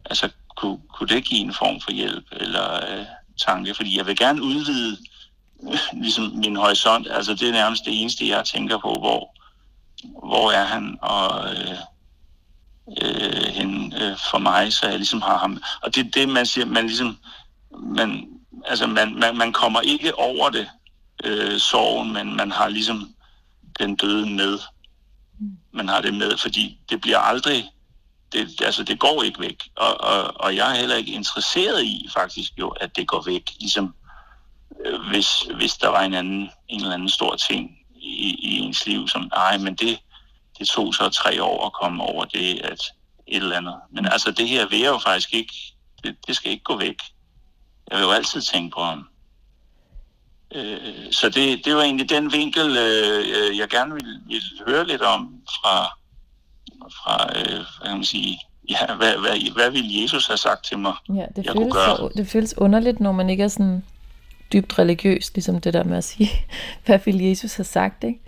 altså, kunne, kunne det give en form for hjælp eller øh, tanke, fordi jeg vil gerne udvide øh, ligesom min horisont, altså det er nærmest det eneste, jeg tænker på, hvor, hvor er han, og øh, øh, hende øh, for mig, så jeg ligesom har ham. Og det er det, man siger, man ligesom, man, altså man, man, man kommer ikke over det, øh, sorgen, men man har ligesom den døde med man har det med, fordi det bliver aldrig, det, altså det går ikke væk. Og, og, og jeg er heller ikke interesseret i faktisk jo, at det går væk, ligesom øh, hvis, hvis der var en, anden, en eller anden stor ting i, i ens liv, som nej, men det, det tog så tre år at komme over det, at et eller andet. Men altså det her vil jeg jo faktisk ikke, det, det skal ikke gå væk. Jeg vil jo altid tænke på ham. Øh, så det, det var egentlig den vinkel, øh, jeg gerne ville, ville høre lidt om fra, fra øh, hvad kan man sige, ja, hvad, hvad, hvad ville Jesus have sagt til mig, ja, det jeg føles gøre? Så, det føles underligt, når man ikke er sådan dybt religiøs, ligesom det der med at sige, hvad ville Jesus have sagt, ikke?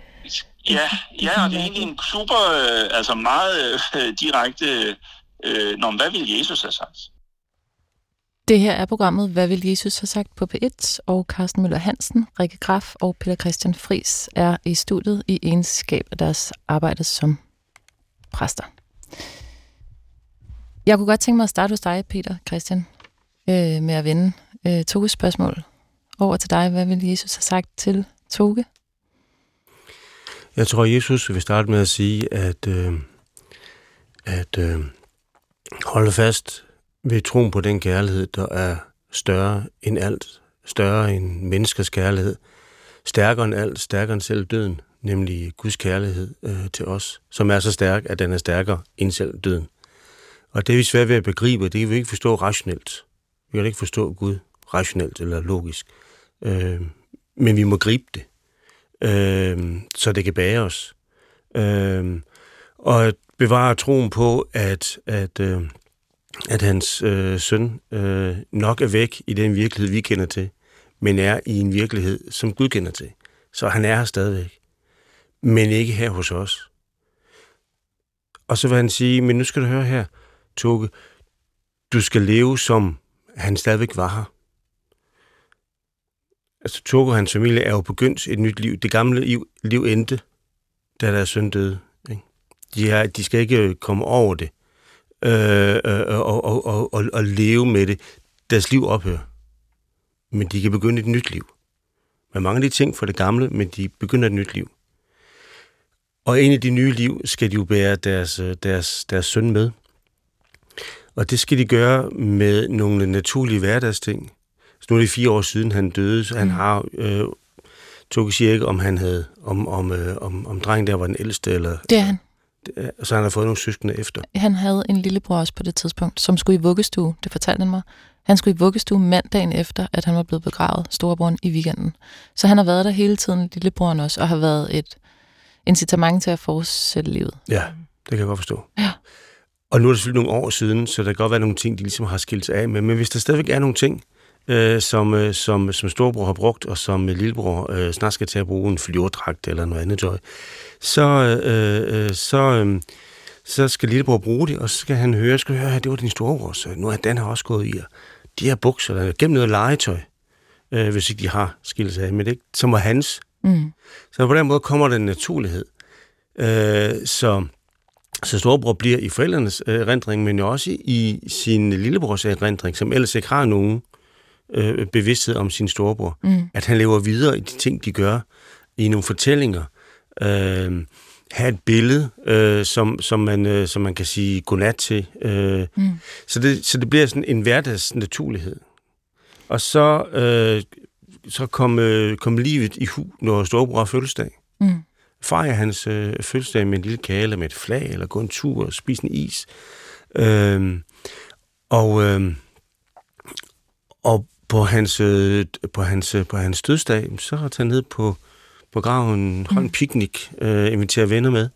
Ja, ja, og det er egentlig en super, øh, altså meget øh, direkte, øh, når hvad ville Jesus have sagt? Det her er programmet Hvad vil Jesus have sagt på P1, og Carsten Møller Hansen, Rikke Graf og Peter Christian Fris er i studiet i egenskab af deres arbejde som præster. Jeg kunne godt tænke mig at starte hos dig, Peter Christian, øh, med at vende øh, Toges spørgsmål over til dig. Hvad vil Jesus have sagt til Toge? Jeg tror, Jesus vil starte med at sige, at, øh, at øh, holde fast ved troen på den kærlighed, der er større end alt, større end menneskers kærlighed, stærkere end alt, stærkere end selv døden, nemlig Guds kærlighed øh, til os, som er så stærk, at den er stærkere end selv døden. Og det er vi svært ved at begribe, det kan vi ikke forstå rationelt. Vi kan ikke forstå Gud rationelt eller logisk. Øh, men vi må gribe det, øh, så det kan bære os. Øh, og at bevare troen på, at, at, øh, at hans øh, søn øh, nok er væk i den virkelighed, vi kender til, men er i en virkelighed, som Gud kender til. Så han er her stadigvæk, men ikke her hos os. Og så vil han sige, men nu skal du høre her, Toge, du skal leve som han stadigvæk var her. Altså, Togo og hans familie er jo begyndt et nyt liv. Det gamle liv, liv endte, da deres søn døde. Ikke? De, er, de skal ikke øh, komme over det øh, øh, øh, og, og, og, og, og leve med det. Deres liv ophører. Men de kan begynde et nyt liv. Man mangler de ting fra det gamle, men de begynder et nyt liv. Og en af de nye liv skal de jo bære deres, øh, deres, deres søn med. Og det skal de gøre med nogle naturlige hverdagsting. Så nu er det fire år siden, han døde, så han mm. har... Øh, Toge siger ikke, om han havde, om, om, øh, om, om drengen der var den ældste, eller... Det er han. Så han har fået nogle søskende efter. Han havde en lillebror også på det tidspunkt, som skulle i vuggestue. Det fortalte han mig. Han skulle i vuggestue mandagen efter, at han var blevet begravet, storebroren, i weekenden. Så han har været der hele tiden, lillebroren også, og har været et incitament til at fortsætte livet. Ja, det kan jeg godt forstå. Ja. Og nu er det selvfølgelig nogle år siden, så der kan godt være nogle ting, de ligesom har skilt sig af med. Men hvis der stadigvæk er nogle ting, øh, som, øh, som, som storebror har brugt, og som lillebror øh, snart skal til at bruge en flyverdragt eller noget andet tøj, så, øh, øh, så, øh, så skal lillebror bruge det, og så skal han høre, skal høre, det var din storebror, så nu er den har også gået i, og de her bukser, der gennem noget legetøj, øh, hvis ikke de har skilt sig af med det, som var hans. Mm. Så på den måde kommer der en naturlighed. Øh, så så storebror bliver i forældrenes øh, erindring, men jo også i sin lillebrors erindring, som ellers ikke har nogen øh, bevidsthed om sin storebror. Mm. At han lever videre i de ting, de gør, i nogle fortællinger. Øh, have et billede, øh, som, som, man, øh, som man kan sige godnat til. Øh, mm. så, det, så det bliver sådan en hverdags naturlighed. Og så, øh, så kom, øh, kom livet i hu, når storebror har fødselsdag. Mm fejre hans øh, fødselsdag med en lille kage, eller med et flag, eller gå en tur og spise en is. Øhm, og, øh, og på hans, øh, på hans, øh, på hans dødsdag, så han ned på, på graven, holdt en mm. piknik, øh, inviterer venner med.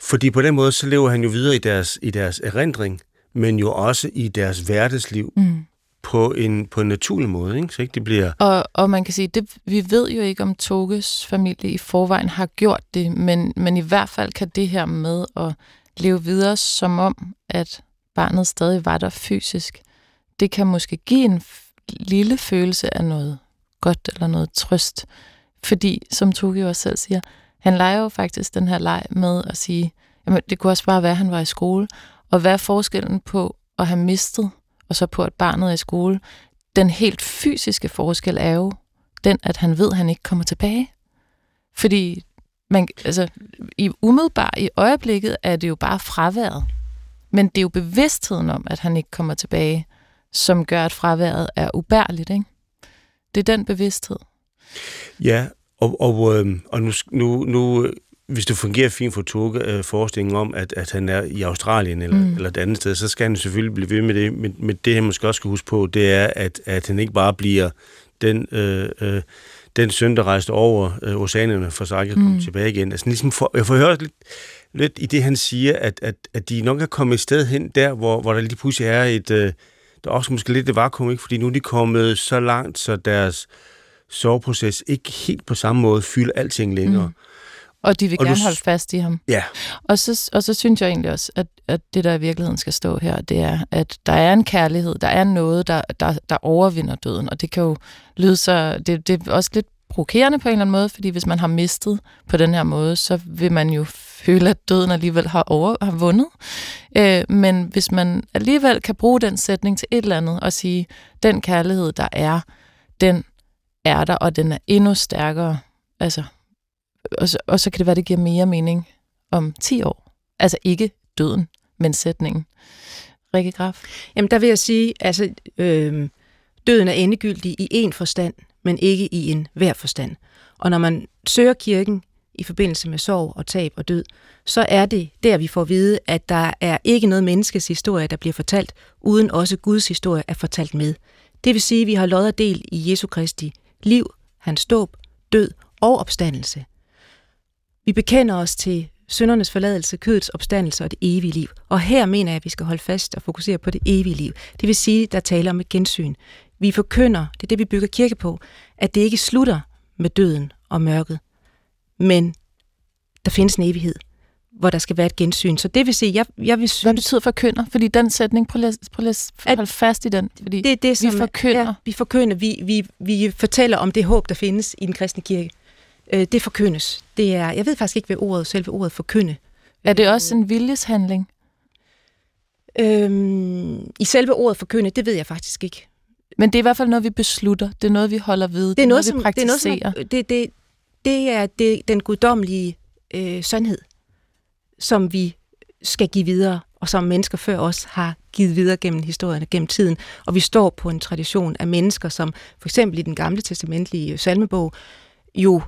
Fordi på den måde, så lever han jo videre i deres, i deres erindring, men jo også i deres hverdagsliv. Mm på en, på en naturlig måde, ikke? så ikke det bliver... Og, og man kan sige, det, vi ved jo ikke, om Toges familie i forvejen har gjort det, men, men i hvert fald kan det her med at leve videre som om, at barnet stadig var der fysisk, det kan måske give en lille følelse af noget godt eller noget trøst. Fordi, som Toge jo også selv siger, han leger jo faktisk den her leg med at sige, jamen det kunne også bare være, at han var i skole. Og hvad er forskellen på at have mistet og så på, at barnet er i skole. Den helt fysiske forskel er jo den, at han ved, at han ikke kommer tilbage. Fordi man, altså, i umiddelbart i øjeblikket er det jo bare fraværet. Men det er jo bevidstheden om, at han ikke kommer tilbage, som gør, at fraværet er ubærligt. Ikke? Det er den bevidsthed. Ja, og, og, øh, og nu, nu, nu hvis det fungerer fint for Toge, øh, forestillingen om, at, at han er i Australien eller, mm. eller et andet sted, så skal han selvfølgelig blive ved med det. Men, men det, han måske også skal huske på, det er, at, at han ikke bare bliver den, øh, øh, den søn, der rejste over øh, oceanerne for komme mm. tilbage igen. Altså, ligesom for, jeg får hørt lidt, lidt i det, han siger, at, at, at de nok er kommet et sted hen der, hvor, hvor der lige pludselig er et... Øh, der er også måske lidt et vakuum, ikke? fordi nu er de kommet så langt, så deres soveproces ikke helt på samme måde fylder alting længere. Mm. Og de vil Og du gerne s- holde fast i ham. Ja, Og så, og så synes jeg egentlig også, at, at det, der i virkeligheden skal stå her, det er, at der er en kærlighed, der er noget, der, der, der overvinder døden. Og det kan jo lyde så... Det, det er også lidt provokerende på en eller anden måde, fordi hvis man har mistet på den her måde, så vil man jo føle, at døden alligevel har, over, har vundet. Øh, men hvis man alligevel kan bruge den sætning til et eller andet og sige, den kærlighed, der er, den er der, og den er endnu stærkere. Altså, og, så, og så kan det være, det giver mere mening om 10 år. Altså ikke døden, men sætningen. Rikke Graf? Jamen, der vil jeg sige, altså, øh, døden er endegyldig i en forstand, men ikke i en hver forstand. Og når man søger kirken i forbindelse med sorg og tab og død, så er det der, vi får at vide, at der er ikke noget menneskes historie, der bliver fortalt, uden også Guds historie er fortalt med. Det vil sige, at vi har lod og del i Jesu Kristi liv, hans dåb, død og opstandelse. Vi bekender os til syndernes forladelse, kødets opstandelse og det evige liv. Og her mener jeg, at vi skal holde fast og fokusere på det evige liv. Det vil sige, der taler om et gensyn. Vi forkynder, det er det, vi bygger kirke på, at det ikke slutter med døden og mørket, men der findes en evighed, hvor der skal være et gensyn. Så det vil sige, jeg, jeg vil Hvad synes, betyder forkynder? Fordi den sætning, prøv lige, prøv lige at holde fast i den. Fordi det er det, som, forkynder. Ja, vi forkynder. Vi, vi, vi fortæller om det håb, der findes i den kristne kirke. Øh, Det forkyndes. Det er, jeg ved faktisk ikke, hvad ordet, selve ordet forkynde er det også en viljeshandling? Øhm, I selve ordet forkynde, det ved jeg faktisk ikke. Men det er i hvert fald noget, vi beslutter. Det er noget, vi holder ved. Det er noget, vi som, det, er noget, som praktiserer. er, det, det, det er det, den guddommelige øh, sandhed, som vi skal give videre, og som mennesker før os har givet videre gennem historien og gennem tiden. Og vi står på en tradition af mennesker, som for eksempel i den gamle testamentlige øh, salmebog, jo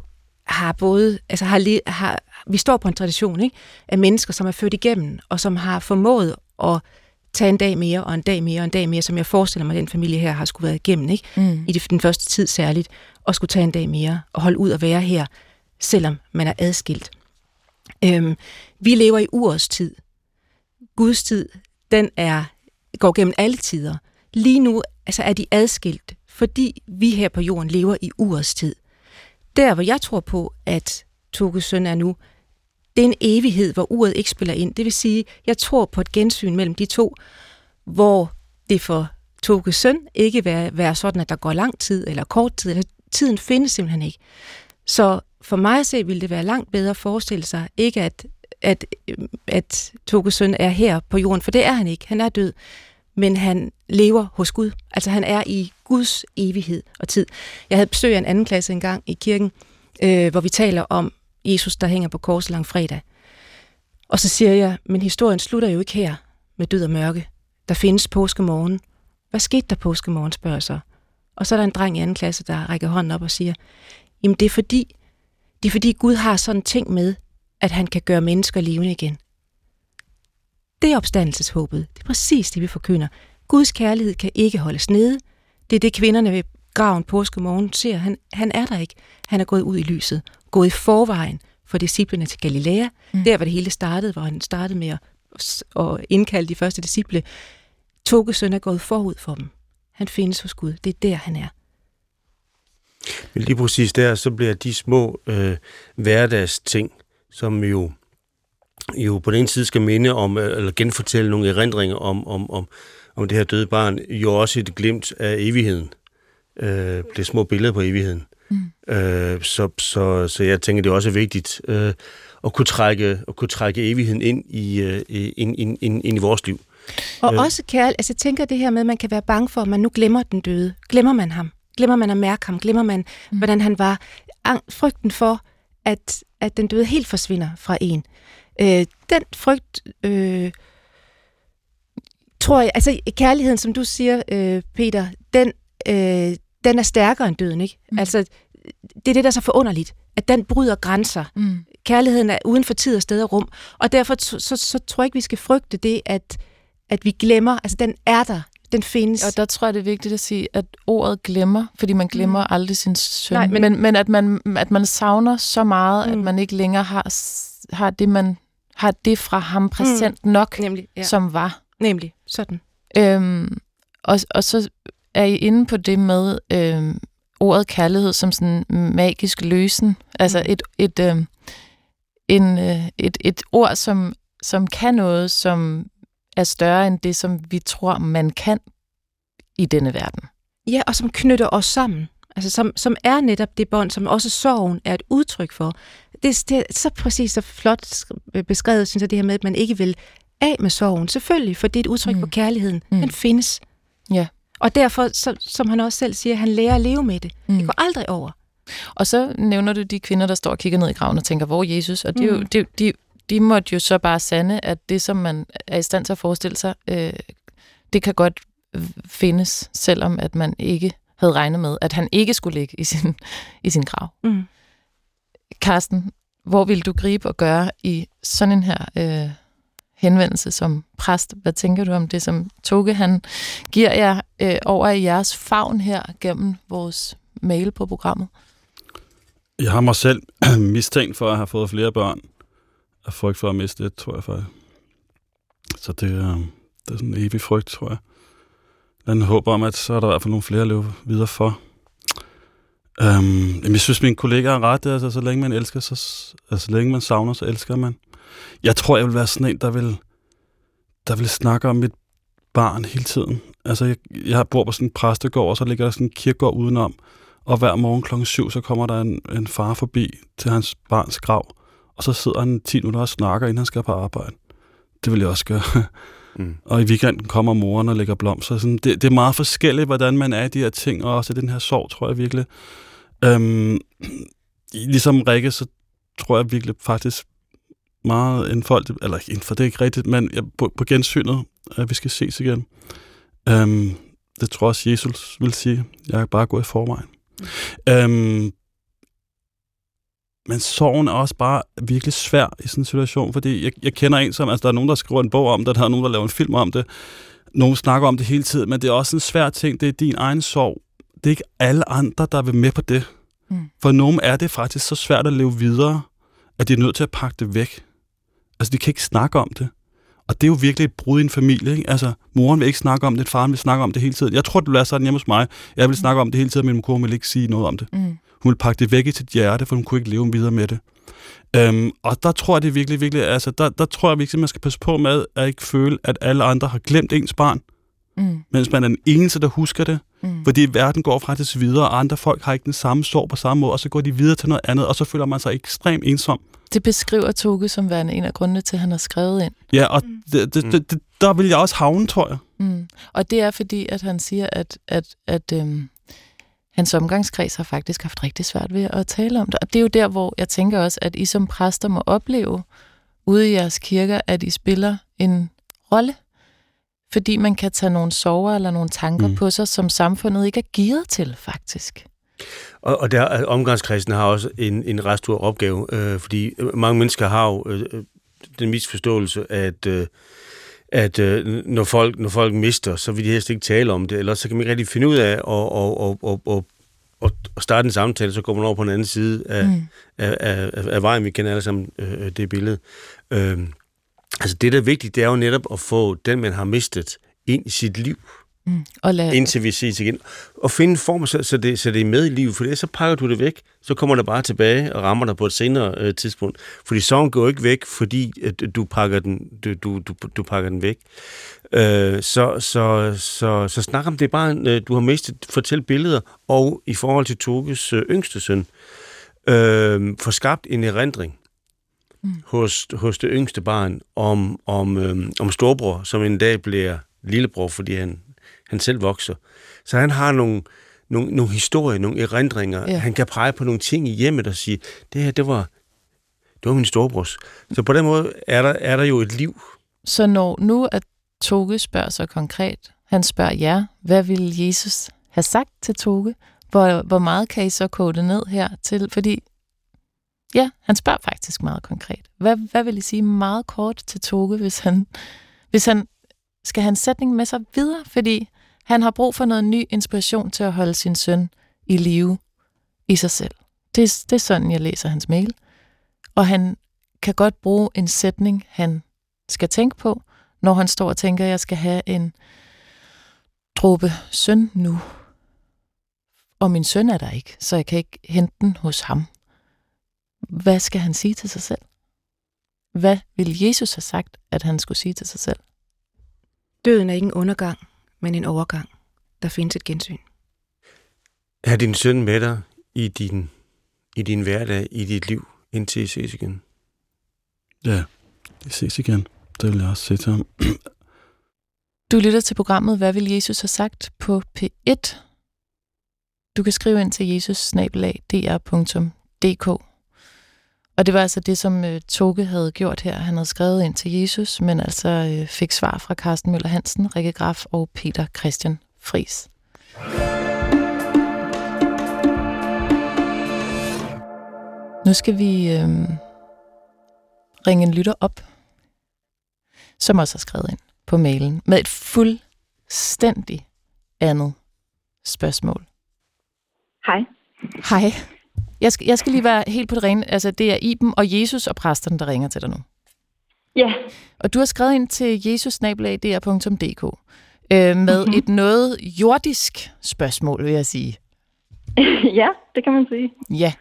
har både, altså har, har, vi står på en tradition ikke, af mennesker, som er født igennem, og som har formået at tage en dag mere, og en dag mere, og en dag mere, som jeg forestiller mig, at den familie her har skulle været igennem, ikke? Mm. i den første tid særligt, og skulle tage en dag mere, og holde ud og være her, selvom man er adskilt. Øhm, vi lever i urets tid. Guds tid, den er, går gennem alle tider. Lige nu altså er de adskilt, fordi vi her på jorden lever i urets tid. Der, hvor jeg tror på, at Toges søn er nu, det er en evighed, hvor uret ikke spiller ind. Det vil sige, jeg tror på et gensyn mellem de to, hvor det for Toges søn ikke være, være sådan, at der går lang tid eller kort tid, eller tiden findes simpelthen ikke. Så for mig at se, ville det være langt bedre at forestille sig, ikke at, at, at Toges søn er her på jorden, for det er han ikke. Han er død, men han lever hos Gud. Altså han er i Guds evighed og tid. Jeg havde besøg af en anden klasse engang i kirken, øh, hvor vi taler om Jesus, der hænger på korset lang fredag. Og så siger jeg, men historien slutter jo ikke her med død og mørke. Der findes påskemorgen. Hvad skete der påskemorgen, spørger jeg så. Og så er der en dreng i anden klasse, der rækker hånden op og siger, jamen det er fordi, det er fordi Gud har sådan en ting med, at han kan gøre mennesker levende igen. Det er opstandelseshåbet. Det er præcis det, vi forkynder. Guds kærlighed kan ikke holdes nede. Det er det, kvinderne ved graven påskemorgen ser. Han, han er der ikke. Han er gået ud i lyset. Gået i forvejen for disciplene til Galilea. Mm. Der var det hele startede, hvor han startede med at, at indkalde de første disciple. Toges søn er gået forud for dem. Han findes hos Gud. Det er der, han er. Men lige præcis der, så bliver de små øh, hverdagsting, som jo, jo på den ene side skal minde om, øh, eller genfortælle nogle erindringer om, om, om, om det her døde barn, jo også et glimt af evigheden. Øh, det er små billeder på evigheden. Mm. Øh, så, så, så jeg tænker, det er også vigtigt øh, at, kunne trække, at kunne trække evigheden ind i, øh, ind, ind, ind, ind i vores liv. Og Øh. øh. også kærlighed, altså jeg tænker det her med, at man kan være bange for, at man nu glemmer den døde. Glemmer man ham? Glemmer man at mærke ham? Glemmer man, mm. hvordan han var? Ang- frygten for, at, at den døde helt forsvinder fra en. Øh, den frygt, øh, tror jeg, altså kærligheden, som du siger, øh, Peter, den, øh, den er stærkere end døden, ikke? Mm. Altså, det er det, der er så forunderligt, at den bryder grænser. Mm. Kærligheden er uden for tid og sted og rum, og derfor så, så, så tror jeg ikke, vi skal frygte det, at, at vi glemmer, altså den er der, den findes. Og der tror jeg, det er vigtigt at sige, at ordet glemmer, fordi man glemmer mm. aldrig sin søn. Nej, men, men- men, at, man, at man savner så meget, mm. at man ikke længere har, har det, man har det fra ham præsent mm. nok, Nemlig, ja. som var. Nemlig, sådan. Øhm, og, og så er I inde på det med øhm, ordet kærlighed som sådan magisk løsen. Altså Mm. et, et, øhm, en, øh, et, et ord, som, som kan noget, som er større end det, som vi tror, man kan i denne verden. Ja, og som knytter os sammen. Altså som, som er netop det bånd, som også sorgen er et udtryk for. Det, det er så præcis så flot beskrevet, synes jeg, det her med, at man ikke vil af med sorgen. Selvfølgelig, for det er et udtryk mm. for kærligheden. Mm. Den findes. Ja. Og derfor, så, som han også selv siger, han lærer at leve med det. Mm. Det går aldrig over. Og så nævner du de kvinder, der står og kigger ned i graven og tænker, hvor er Jesus? Og det er jo, mm. det, de, de måtte jo så bare sande, at det, som man er i stand til at forestille sig, øh, det kan godt findes, selvom at man ikke havde regnet med, at han ikke skulle ligge i sin, i sin grav. Mm. Karsten, hvor vil du gribe og gøre i sådan en her øh, henvendelse som præst? Hvad tænker du om det, som Toge han giver jer øh, over i jeres favn her gennem vores mail på programmet? Jeg har mig selv mistænkt for at have fået flere børn. Af frygt for at miste det, tror jeg faktisk. Så det, øh, det er sådan en evig frygt, tror jeg. Men jeg håber om, at så er der i hvert fald nogle flere at leve videre for. Um, jeg synes, mine kollegaer har ret. Altså, så længe man elsker, så, altså, så længe man savner, så elsker man. Jeg tror, jeg vil være sådan en, der vil, der vil snakke om mit barn hele tiden. Altså, jeg, jeg bor på sådan en præstegård, og så ligger der sådan en kirkegård udenom. Og hver morgen klokken syv, så kommer der en, en far forbi til hans barns grav. Og så sidder han 10 minutter og snakker, inden han skal på arbejde. Det vil jeg også gøre. Mm. Og i weekenden kommer moren og lægger blomster. Sådan, det, det er meget forskelligt, hvordan man er i de her ting, og også den her sorg, tror jeg virkelig. Øhm, ligesom Rikke, så tror jeg virkelig faktisk meget en folk, eller ikke for det er ikke rigtigt, men på, på gensynet, at vi skal ses igen. Øhm, det tror jeg også, Jesus vil sige. Jeg er bare gået i forvejen. Mm. Øhm, men sorgen er også bare virkelig svær i sådan en situation, fordi jeg, jeg kender en som, altså der er nogen, der skriver en bog om det, der er nogen, der laver en film om det, nogen snakker om det hele tiden, men det er også en svær ting, det er din egen sorg. Det er ikke alle andre, der vil med på det. Mm. For nogen er det faktisk så svært at leve videre, at de er nødt til at pakke det væk. Altså, de kan ikke snakke om det. Og det er jo virkelig et brud i en familie. Ikke? Altså, moren vil ikke snakke om det, faren vil snakke om det hele tiden. Jeg tror, det bliver sådan hjemme hos mig. Jeg vil snakke om det hele tiden, men min kone vil ikke sige noget om det. Mm. Hun ville pakke det væk i sit hjerte, for hun kunne ikke leve videre med det. Øhm, og der tror jeg det virkelig, virkelig, altså der, der tror jeg virkelig, man skal passe på med at ikke føle, at alle andre har glemt ens barn. Mm. Mens man er den eneste, der husker det. Mm. Fordi verden går faktisk videre, og andre folk har ikke den samme sorg på samme måde, og så går de videre til noget andet, og så føler man sig ekstremt ensom. Det beskriver Toge som værende en af grundene til, at han har skrevet ind. Ja, og mm. det, det, det, det, der vil jeg også havne, tror jeg. Mm. Og det er fordi, at han siger, at, at, at øhm, hans omgangskreds har faktisk haft rigtig svært ved at tale om det. Og det er jo der, hvor jeg tænker også, at I som præster må opleve ude i jeres kirker, at I spiller en rolle. Fordi man kan tage nogle sover eller nogle tanker mm. på sig, som samfundet ikke er gearet til, faktisk. Og, og der, omgangskredsen har også en, en ret stor opgave, øh, fordi mange mennesker har jo øh, den misforståelse, at øh, at øh, når, folk, når folk mister, så vil de helst ikke tale om det, eller så kan man ikke rigtig finde ud af at, og, og, og, og, og starte en samtale, så går man over på den anden side af, mm. af, af, af, af vejen. Vi kender alle sammen øh, det billede. Øh, altså det, der er vigtigt, det er jo netop at få den, man har mistet, ind i sit liv. Mm. Og lad... Indtil vi ses igen. Og finde en form, så, så, det, så det er med i livet, for det, så pakker du det væk, så kommer det bare tilbage og rammer dig på et senere øh, tidspunkt. Fordi sorgen går ikke væk, fordi at du, pakker den, du, du, du, du pakker den væk. Øh, så, så, så, så snak om det bare, øh, du har mistet, fortæl billeder, og i forhold til Toges øh, yngste søn, øh, få skabt en erindring mm. hos, hos det yngste barn om, om, øh, om storbror, som en dag bliver lillebror, fordi han han selv vokser. Så han har nogle, nogle, nogle historier, nogle erindringer. Ja. Han kan pege på nogle ting i hjemmet og sige, det her, det var, det var min storebrors. Så på den måde er der, er der jo et liv. Så når nu at Toge spørger så konkret, han spørger jer, hvad ville Jesus have sagt til Toge? Hvor, hvor meget kan I så kode ned her til? Fordi, ja, han spørger faktisk meget konkret. Hvad, hvad vil I sige meget kort til Toge, hvis han, hvis han skal have en sætning med sig videre? Fordi han har brug for noget ny inspiration til at holde sin søn i live i sig selv. Det, det er sådan, jeg læser hans mail. Og han kan godt bruge en sætning, han skal tænke på, når han står og tænker, at jeg skal have en dråbe søn nu. Og min søn er der ikke, så jeg kan ikke hente den hos ham. Hvad skal han sige til sig selv? Hvad ville Jesus have sagt, at han skulle sige til sig selv? Døden er ikke en undergang, men en overgang. Der findes et gensyn. Er din søn med dig i din, i din hverdag, i dit liv, indtil I ses igen? Ja, vi ses igen. Det vil jeg også sige til ham. Du lytter til programmet Hvad vil Jesus have sagt på P1. Du kan skrive ind til jesus Og det var altså det, som uh, Toge havde gjort her. Han havde skrevet ind til Jesus, men altså uh, fik svar fra Carsten Møller Hansen, Rikke Graf og Peter Christian Fris. Nu skal vi øh, ringe en lytter op, som også har skrevet ind på mailen med et fuldstændig andet spørgsmål. Hej. Hej. Jeg skal, jeg skal lige være helt på det rene. Altså, det er Iben og Jesus og præsterne, der ringer til dig nu. Ja. Og du har skrevet ind til jesusnablag.dk øh, med mm-hmm. et noget jordisk spørgsmål, vil jeg sige. ja, det kan man sige. Ja.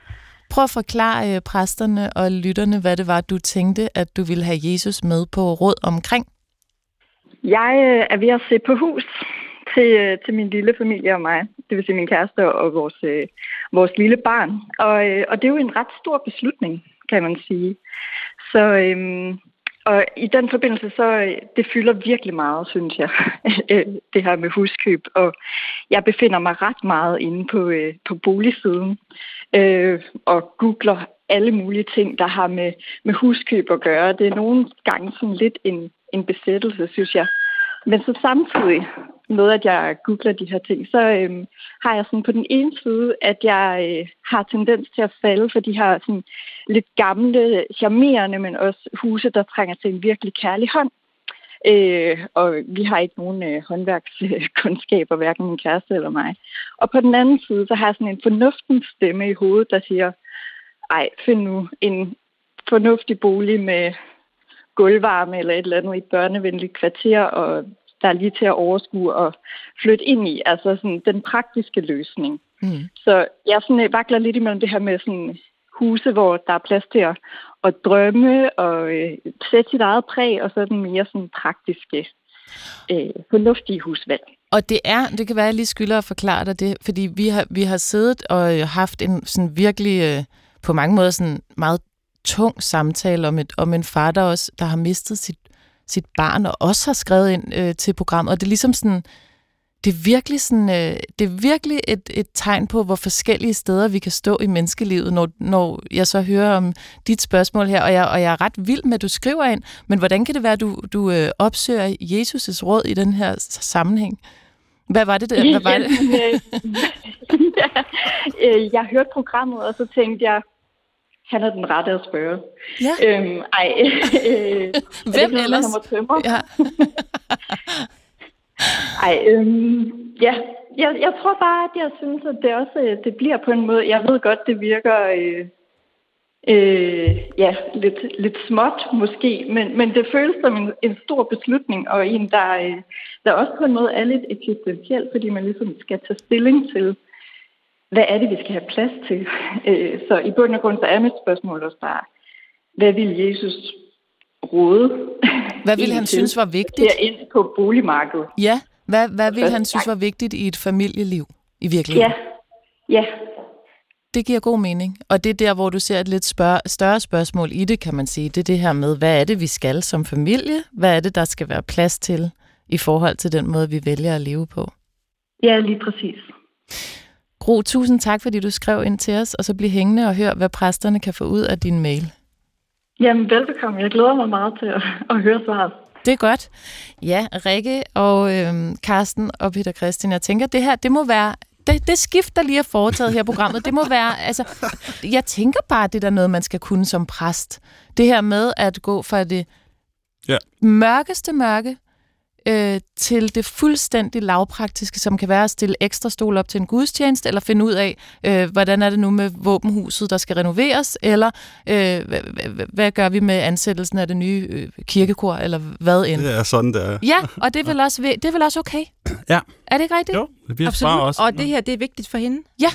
Prøv at forklare øh, præsterne og lytterne, hvad det var, du tænkte, at du ville have Jesus med på råd omkring. Jeg øh, er ved at se på hus til, øh, til min lille familie og mig. Det vil sige min kæreste og vores, øh, vores lille barn. Og, øh, og det er jo en ret stor beslutning, kan man sige. Så øh, og i den forbindelse, så øh, det fylder virkelig meget, synes jeg, øh, det her med huskøb. Og jeg befinder mig ret meget inde på, øh, på boligsiden øh, og googler alle mulige ting, der har med, med huskøb at gøre. Det er nogle gange sådan lidt en, en besættelse, synes jeg. Men så samtidig med, at jeg googler de her ting, så øhm, har jeg sådan på den ene side, at jeg øh, har tendens til at falde for de her sådan, lidt gamle, charmerende, men også huse, der trænger til en virkelig kærlig hånd. Øh, og vi har ikke nogen øh, håndværkskundskaber, hverken min kæreste eller mig. Og på den anden side, så har jeg sådan en fornuftens stemme i hovedet, der siger, ej, find nu en fornuftig bolig med gulvvarme eller et eller andet i et børnevenligt kvarter, og der er lige til at overskue og flytte ind i. Altså sådan den praktiske løsning. Mm. Så jeg sådan, øh, vakler lidt imellem det her med sådan huse, hvor der er plads til at, at drømme og øh, sætte sit eget præg, og så den mere sådan praktiske, øh, fornuftige husvalg. Og det er, det kan være, at jeg lige skylder at forklare dig det, fordi vi har, vi har siddet og haft en sådan virkelig, øh, på mange måder sådan meget tung samtale om, et, om en far, der også der har mistet sit, sit barn, og også har skrevet ind øh, til programmet. Og det er ligesom sådan, det er virkelig, sådan, øh, det er virkelig et, et tegn på, hvor forskellige steder vi kan stå i menneskelivet, når, når jeg så hører om dit spørgsmål her, og jeg, og jeg er ret vild med, at du skriver ind, men hvordan kan det være, at du, du øh, opsøger Jesus' råd i den her sammenhæng? Hvad var det der? Hvad var det? ja, øh, jeg hørte programmet, og så tænkte jeg, han er den rette at spørge. Ja. Øhm, ej, øh, Hvem det ellers? Han ja. ej, øhm, ja. Jeg, jeg tror bare, at jeg synes, at det også det bliver på en måde. Jeg ved godt, det virker øh, øh, ja, lidt, lidt småt måske, men, men det føles som en, en stor beslutning, og en, der, øh, der også på en måde er lidt eksistentiel, fordi man ligesom skal tage stilling til, hvad er det, vi skal have plads til? Øh, så i bund og grund, så er mit spørgsmål også bare, hvad vil Jesus råde? Hvad vil han synes var vigtigt? ind på boligmarkedet. Ja, hvad, hvad vil han synes var vigtigt i et familieliv i virkeligheden? Ja, ja. Det giver god mening. Og det er der, hvor du ser et lidt spørg- større spørgsmål i det, kan man sige. Det er det her med, hvad er det, vi skal som familie? Hvad er det, der skal være plads til i forhold til den måde, vi vælger at leve på? Ja, lige præcis. Gro, tusind tak, fordi du skrev ind til os, og så bliv hængende og hør, hvad præsterne kan få ud af din mail. Jamen, velbekomme. Jeg glæder mig meget til at, at høre svaret. Det er godt. Ja, Rikke og øhm, Karsten og Peter Christian, jeg tænker, det her, det må være det, det skift, der lige er foretaget her i programmet, det må være, altså, jeg tænker bare, det der noget, man skal kunne som præst. Det her med at gå fra det ja. mørkeste mørke øh, til det fuldstændig lavpraktiske, som kan være at stille ekstra stol op til en gudstjeneste, eller finde ud af, øh, hvordan er det nu med våbenhuset, der skal renoveres, eller øh, hvad, hvad gør vi med ansættelsen af det nye øh, kirkekor, eller hvad end. Det er sådan, det er. Ja, og det er vel også, det er vel også okay? Ja. Er det ikke rigtigt? Jo, det bliver Absolut. også. Og det her, det er vigtigt for hende? Ja.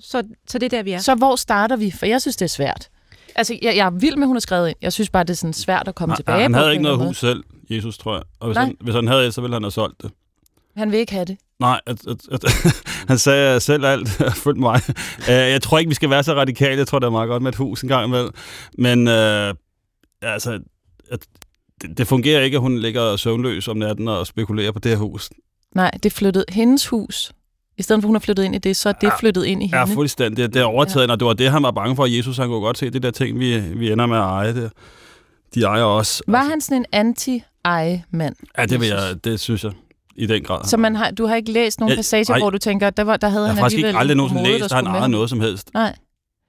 Så, så det er der, vi er. Så hvor starter vi? For jeg synes, det er svært. Altså, jeg, jeg er vild med, at hun har skrevet ind. Jeg synes bare, det er sådan svært at komme Han, tilbage han på. havde ikke noget hus selv, Jesus, tror jeg. Og hvis Nej. han, hvis han havde et, så ville han have solgt det. Han vil ikke have det. Nej, at, at, at, han sagde selv alt. Følg mig. Uh, jeg tror ikke, vi skal være så radikale. Jeg tror, det er meget godt med et hus en gang imellem. Men uh, altså, at, det, det fungerer ikke, at hun ligger søvnløs om natten og spekulerer på det her hus. Nej, det flyttede hendes hus. I stedet for, at hun har flyttet ind i det, så er det Ja. flyttet ind i Ja, hende. fuldstændig. Det, det er overtaget, ja. og det var det, han var bange for. Jesus, han kunne godt se det der ting, vi, vi ender med at eje. Det. De ejer os. Var han sådan en anti-eje-mand? Ja, det, vil jeg, det synes jeg i den grad. Så man har, du har ikke læst nogen Jeg- passager, nej. hvor du tænker, der, var, der havde jeg har han faktisk alligevel ikke aldrig en nogensinde læst, der at han ejede noget som helst. Nej.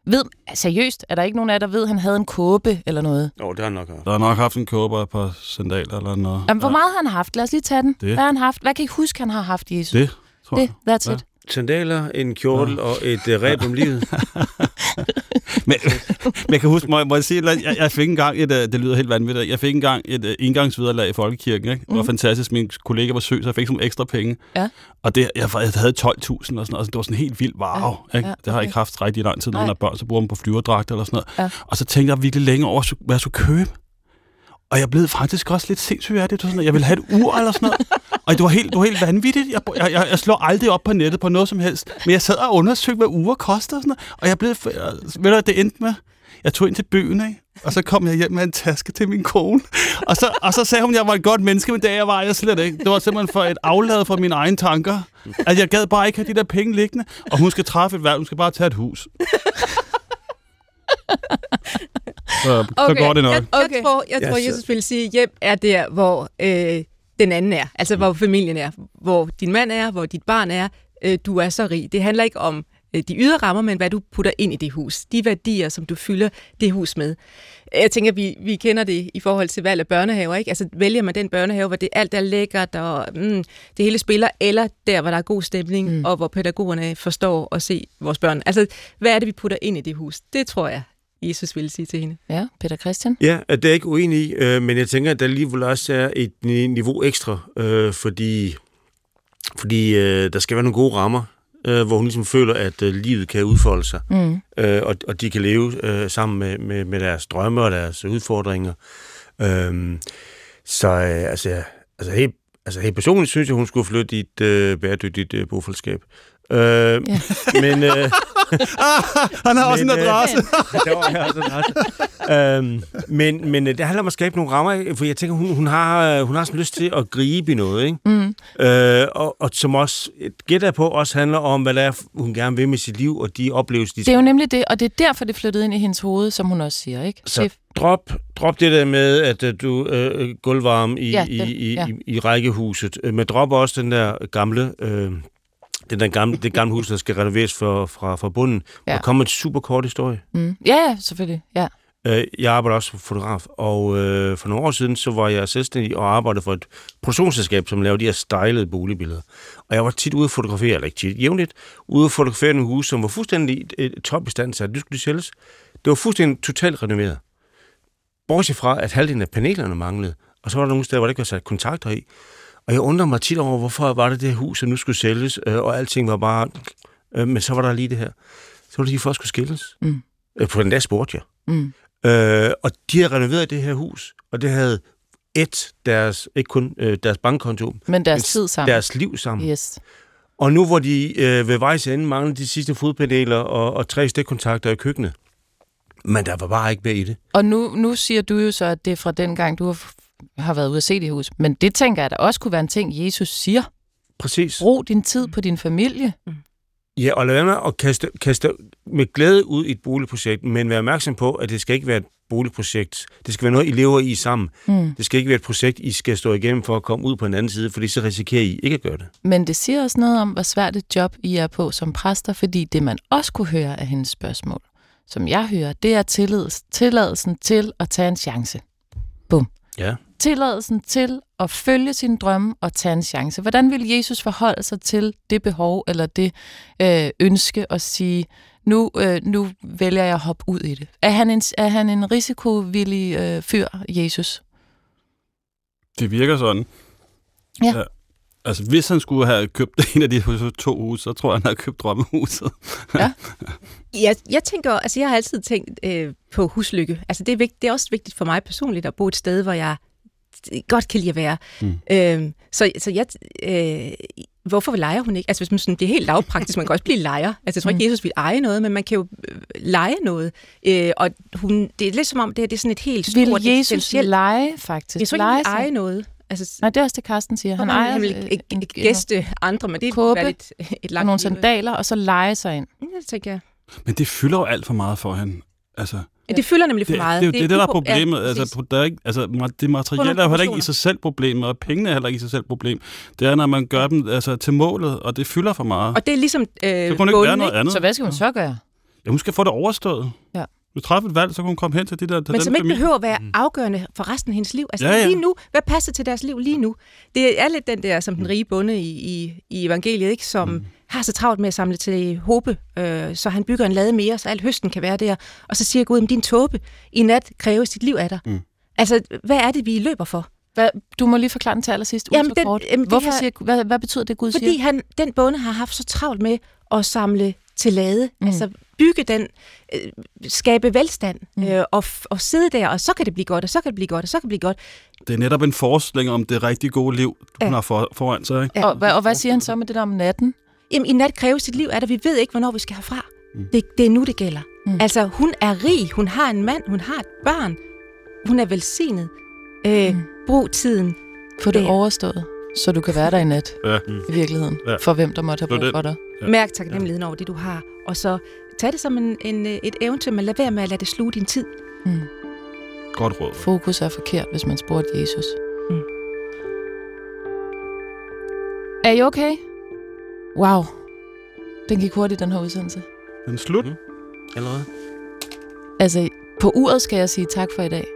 Ved, seriøst, er der ikke nogen af jer, der ved, at han havde en kåbe eller noget? Jo, det har han nok haft. Der har nok haft en kåbe og et par sandaler eller noget. Jamen, hvor meget har han haft? Lad os lige tage den. Det. Hvad har han haft? Hvad kan I huske, han har haft, Jesus? Det, tror det jeg. that's Ja. it. Sandaler, en kjortel og et uh, ræb om livet. Men, men jeg kan huske, må, jeg- må jeg sige, jeg, jeg fik engang et, øh, det lyder helt vanvittigt, jeg fik engang et uh, indgangsviderlag i Folkekirken, ikke? Det var Mhm. fantastisk, min kollega var søg, så jeg fik sådan nogle ekstra penge. Ja. Og det, jeg, jeg havde 12.000 og sådan noget, så det var sådan helt vildt, wow. Ja, Ikke? ja, Det har jeg okay. ikke haft rigtig lang tid, når man har børn, så bruger man på flyverdragter eller sådan noget. Ja. Og så tænkte jeg virkelig længe over, hvad jeg skulle købe. Og jeg blev faktisk også lidt sindssyg af det. sådan, at jeg ville have et ur eller sådan noget. Og det var helt, det var helt vanvittigt. Jeg, jeg, jeg, jeg slår aldrig op på nettet på noget som helst. Men jeg sad og undersøgte, hvad uger koster og sådan noget. Og jeg blev, ved du, hvad det endte med? Jeg tog ind til byen, ikke? Og så kom jeg hjem med en taske til min kone. Og så, og så sagde hun, at jeg var et godt menneske, men det jeg var jeg slet ikke. Det var simpelthen for et aflad fra mine egne tanker. At jeg gad bare ikke have de der penge liggende. Og hun skal træffe et valg. Hun skal bare tage et hus. Så, så går det nok. Jeg, Okay. jeg tror, jeg tror så- Jesus vil sige, hjem er der, hvor øh, den anden er. Altså, hvor familien er. Hvor din mand er, hvor dit barn er. Øh, du er så rig. Det handler ikke om øh, de ydre rammer, men hvad du putter ind i det hus. De værdier, som du fylder det hus med. Jeg tænker, vi, vi kender det i forhold til valg af børnehaver. Ikke? Altså, vælger man den børnehave, hvor det alt er lækkert, og mm, det hele spiller, eller der, hvor der er god stemning, mm. og hvor pædagogerne forstår at se vores børn. Altså, hvad er det, vi putter ind i det hus? Det tror jeg, Jesus ville sige til hende. Ja, Peter Christian. Ja, det er jeg ikke uenig i, øh, men jeg tænker, at der alligevel også er et ni- niveau ekstra, øh, fordi, fordi øh, der skal være nogle gode rammer, øh, hvor hun ligesom føler, at øh, livet kan udfolde sig, Mm. øh, og, og de kan leve øh, sammen med, med, med deres drømme og deres udfordringer. Øh, så øh, altså, altså, helt, altså helt personligt synes jeg, hun skulle flytte i et øh, bæredygtigt øh, bofællesskab. Øh, ja. Men... Øh, Han har også en Men, øh, adresse. det var jeg også øhm, men, men øh, det handler om at skabe nogle rammer, for jeg tænker, hun, hun, har, øh, hun har sådan lyst til at gribe i noget, ikke? Mm. Øh, og, og som også, gætter på, også handler om, hvad det er, hun gerne vil med sit liv, og de oplevelser, de Det er jo nemlig det, og det er derfor, det flyttede ind i hendes hoved, som hun også siger, ikke? Så Det, drop, drop det der med, at øh, du øh, gulvvarme i, Ja, den- i, i, ja. i, i rækkehuset, Øh, men drop også den der gamle... Øh, den der gamle, det gamle hus, der skal renoveres for, fra, fra bunden. Ja. Der kommer en super kort historie. mm. Ja, ja, selvfølgelig. Ja. Øh, Jeg arbejder også som fotograf, og øh, for nogle år siden, så var jeg selvstændig og arbejdede for et produktionsselskab, som lavede de her stylede boligbilleder. Og jeg var tit ude at fotografere, eller ikke tit, jævnligt, ude at fotografere nogle huse, som var fuldstændig et, et top i stand til, at det skulle de sælges. Det var fuldstændig totalt renoveret. Bortset fra, at halvdelen af panelerne manglede, og så var der nogle steder, hvor der ikke var sat kontakter i. Og jeg undrer mig tit over, hvorfor var det det hus, som nu skulle sælges, øh, og alting var bare... Øh, men så var der lige det her. Så var det lige for at skulle skilles. Mm. Øh, på den der spurgte jeg. Mm. Øh, og de havde renoveret det her hus, og det havde et, deres, ikke kun øh, deres bankkonto, Men deres men tid sammen. deres liv sammen. Yes. Og nu hvor de øh, ved vejs ende mangler de sidste fodpaneler og, og tre stikkontakter i køkkenet, men der var bare ikke mere i det. Og nu, nu siger du jo så, at det er fra den gang, du har, har været ude at se det hus. Men det tænker jeg, der også kunne være en ting, Jesus siger. Præcis. Brug din tid på din familie. Ja, og lad være med at kaste, kaste med glæde ud i et boligprojekt, men vær opmærksom på, at det skal ikke være et boligprojekt. Det skal være noget, I lever i sammen. Mm. Det skal ikke være et projekt, I skal stå igennem for at komme ud på en anden side, fordi så risikerer I ikke at gøre det. Men det siger også noget om, hvor svært et job I er på som præster, fordi det, man også kunne høre af hendes spørgsmål, som jeg hører, det er tilladelsen, tilladelsen til at tage en chance. Bum. Ja. Tilladelsen til at følge sin drømme og tage en chance. Hvordan vil Jesus forholde sig til det behov eller det øh, ønske at sige, nu, øh, nu vælger jeg at hoppe ud i det? Er han en, er han en risikovillig øh, fyr, Jesus? Det virker sådan. Ja. Altså, hvis han skulle have købt en af de to huse, så tror jeg, han havde købt drømmehuset. Ja. Jeg, jeg tænker, altså jeg har altid tænkt øh, på huslykke. Altså det er, vigt, det er også vigtigt for mig personligt at bo et sted, hvor jeg godt kan lide at være. Mm. Øh, så, så jeg, øh, hvorfor leger hun ikke? Altså hvis man sådan, det er helt lavpraktisk, man kan også blive lejer. Altså jeg tror ikke, mm. Jesus vil eje noget, men man kan jo øh, lege noget. Øh, og hun, det er lidt som om, det, er, det er sådan et helt stort... Vil Jesus lege, faktisk? Jeg tror ikke, lege han vil eje noget. Altså, Nej, det er også det, Carsten siger. Han ejer han vil øh, ikke en- gæste andre, men det kåbe er lidt et og langt nogle sandaler, og så lege sig ind. Ja, det tænker jeg. Men det fylder jo alt for meget for hende. Altså, Ja. Det fylder nemlig for det, meget. det, det, det, er det, der er problemet. Ja, altså, der er ikke, altså, det materielle er jo heller ikke i sig selv problemet, og pengene er heller ikke i sig selv problem. Det er, når man gør dem altså, til målet, og det fylder for meget. og det er ligesom øh, så kunne hun ikke bunden, være noget andet. Så hvad skal hun så gøre? Ja, hun skal få det overstået. Ja. Hvis træffe et valg, så kan hun komme hen til, de der, til Men som ikke familie. behøver at være afgørende for resten af hendes liv. Altså Ja, ja. lige nu, hvad passer til deres liv lige nu? Det er lidt den der, som den rige bonde i, i, i evangeliet, ikke? som mm. Har så travlt med at samle til håbe, øh, så han bygger en lade mere, så al høsten kan være der. Og så siger Gud, din tåbe, i nat kræver sit liv af dig. Mm. Altså, hvad er det, vi løber for? Hvad, du må lige forklare den til allersidst. Jamen, den- kort. jamen, Hvorfor her- siger, hvad, hvad betyder det, Gud Fordi siger? han, den bonde har haft så travlt med at samle til lade, mm. altså bygge den, øh, skabe velstand, mm. øh, og, f- og sidde der, og så kan det blive godt, og så kan det blive godt, og så kan det blive godt. Det er netop en forestilling om det rigtig gode liv, Ja. hun har for, foran sig. Ikke? Og, hvad, og hvad siger han så med det der om natten? Jamen, i nat kræves sit liv, er der, vi ved ikke, hvornår vi skal herfra. Mm. Det, det er nu, det gælder. Mm. Altså, hun er rig, hun har en mand, hun har et barn, hun er velsignet. Øh, mm. Brug tiden. Få det Ja. overstået, så du kan være der i nat, Ja. i virkeligheden, Ja. for hvem der måtte have brug det. for dig. Ja. Mærk taknemmeligheden over det, du har. Og så tag det som en, en, øh, et eventyr, men lad være med at lade det sluge din tid. Godt råd. Fokus er forkert, hvis man spurgte Jesus. Mm. Er I okay? Wow. Den gik hurtigt, den her udsendelse. Den er slut. Mm. Allerede? Altså, på uret skal jeg sige tak for i dag.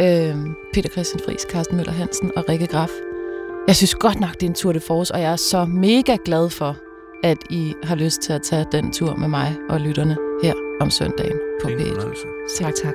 Øhm, Peter Christian Friis, Carsten Møller Hansen og Rikke Graf. Jeg synes godt nok, det er en tur de force, og jeg er så mega glad for, at I har lyst til at tage den tur med mig og lytterne her om søndagen på Det er en P1. fornøjelse. Tak, tak.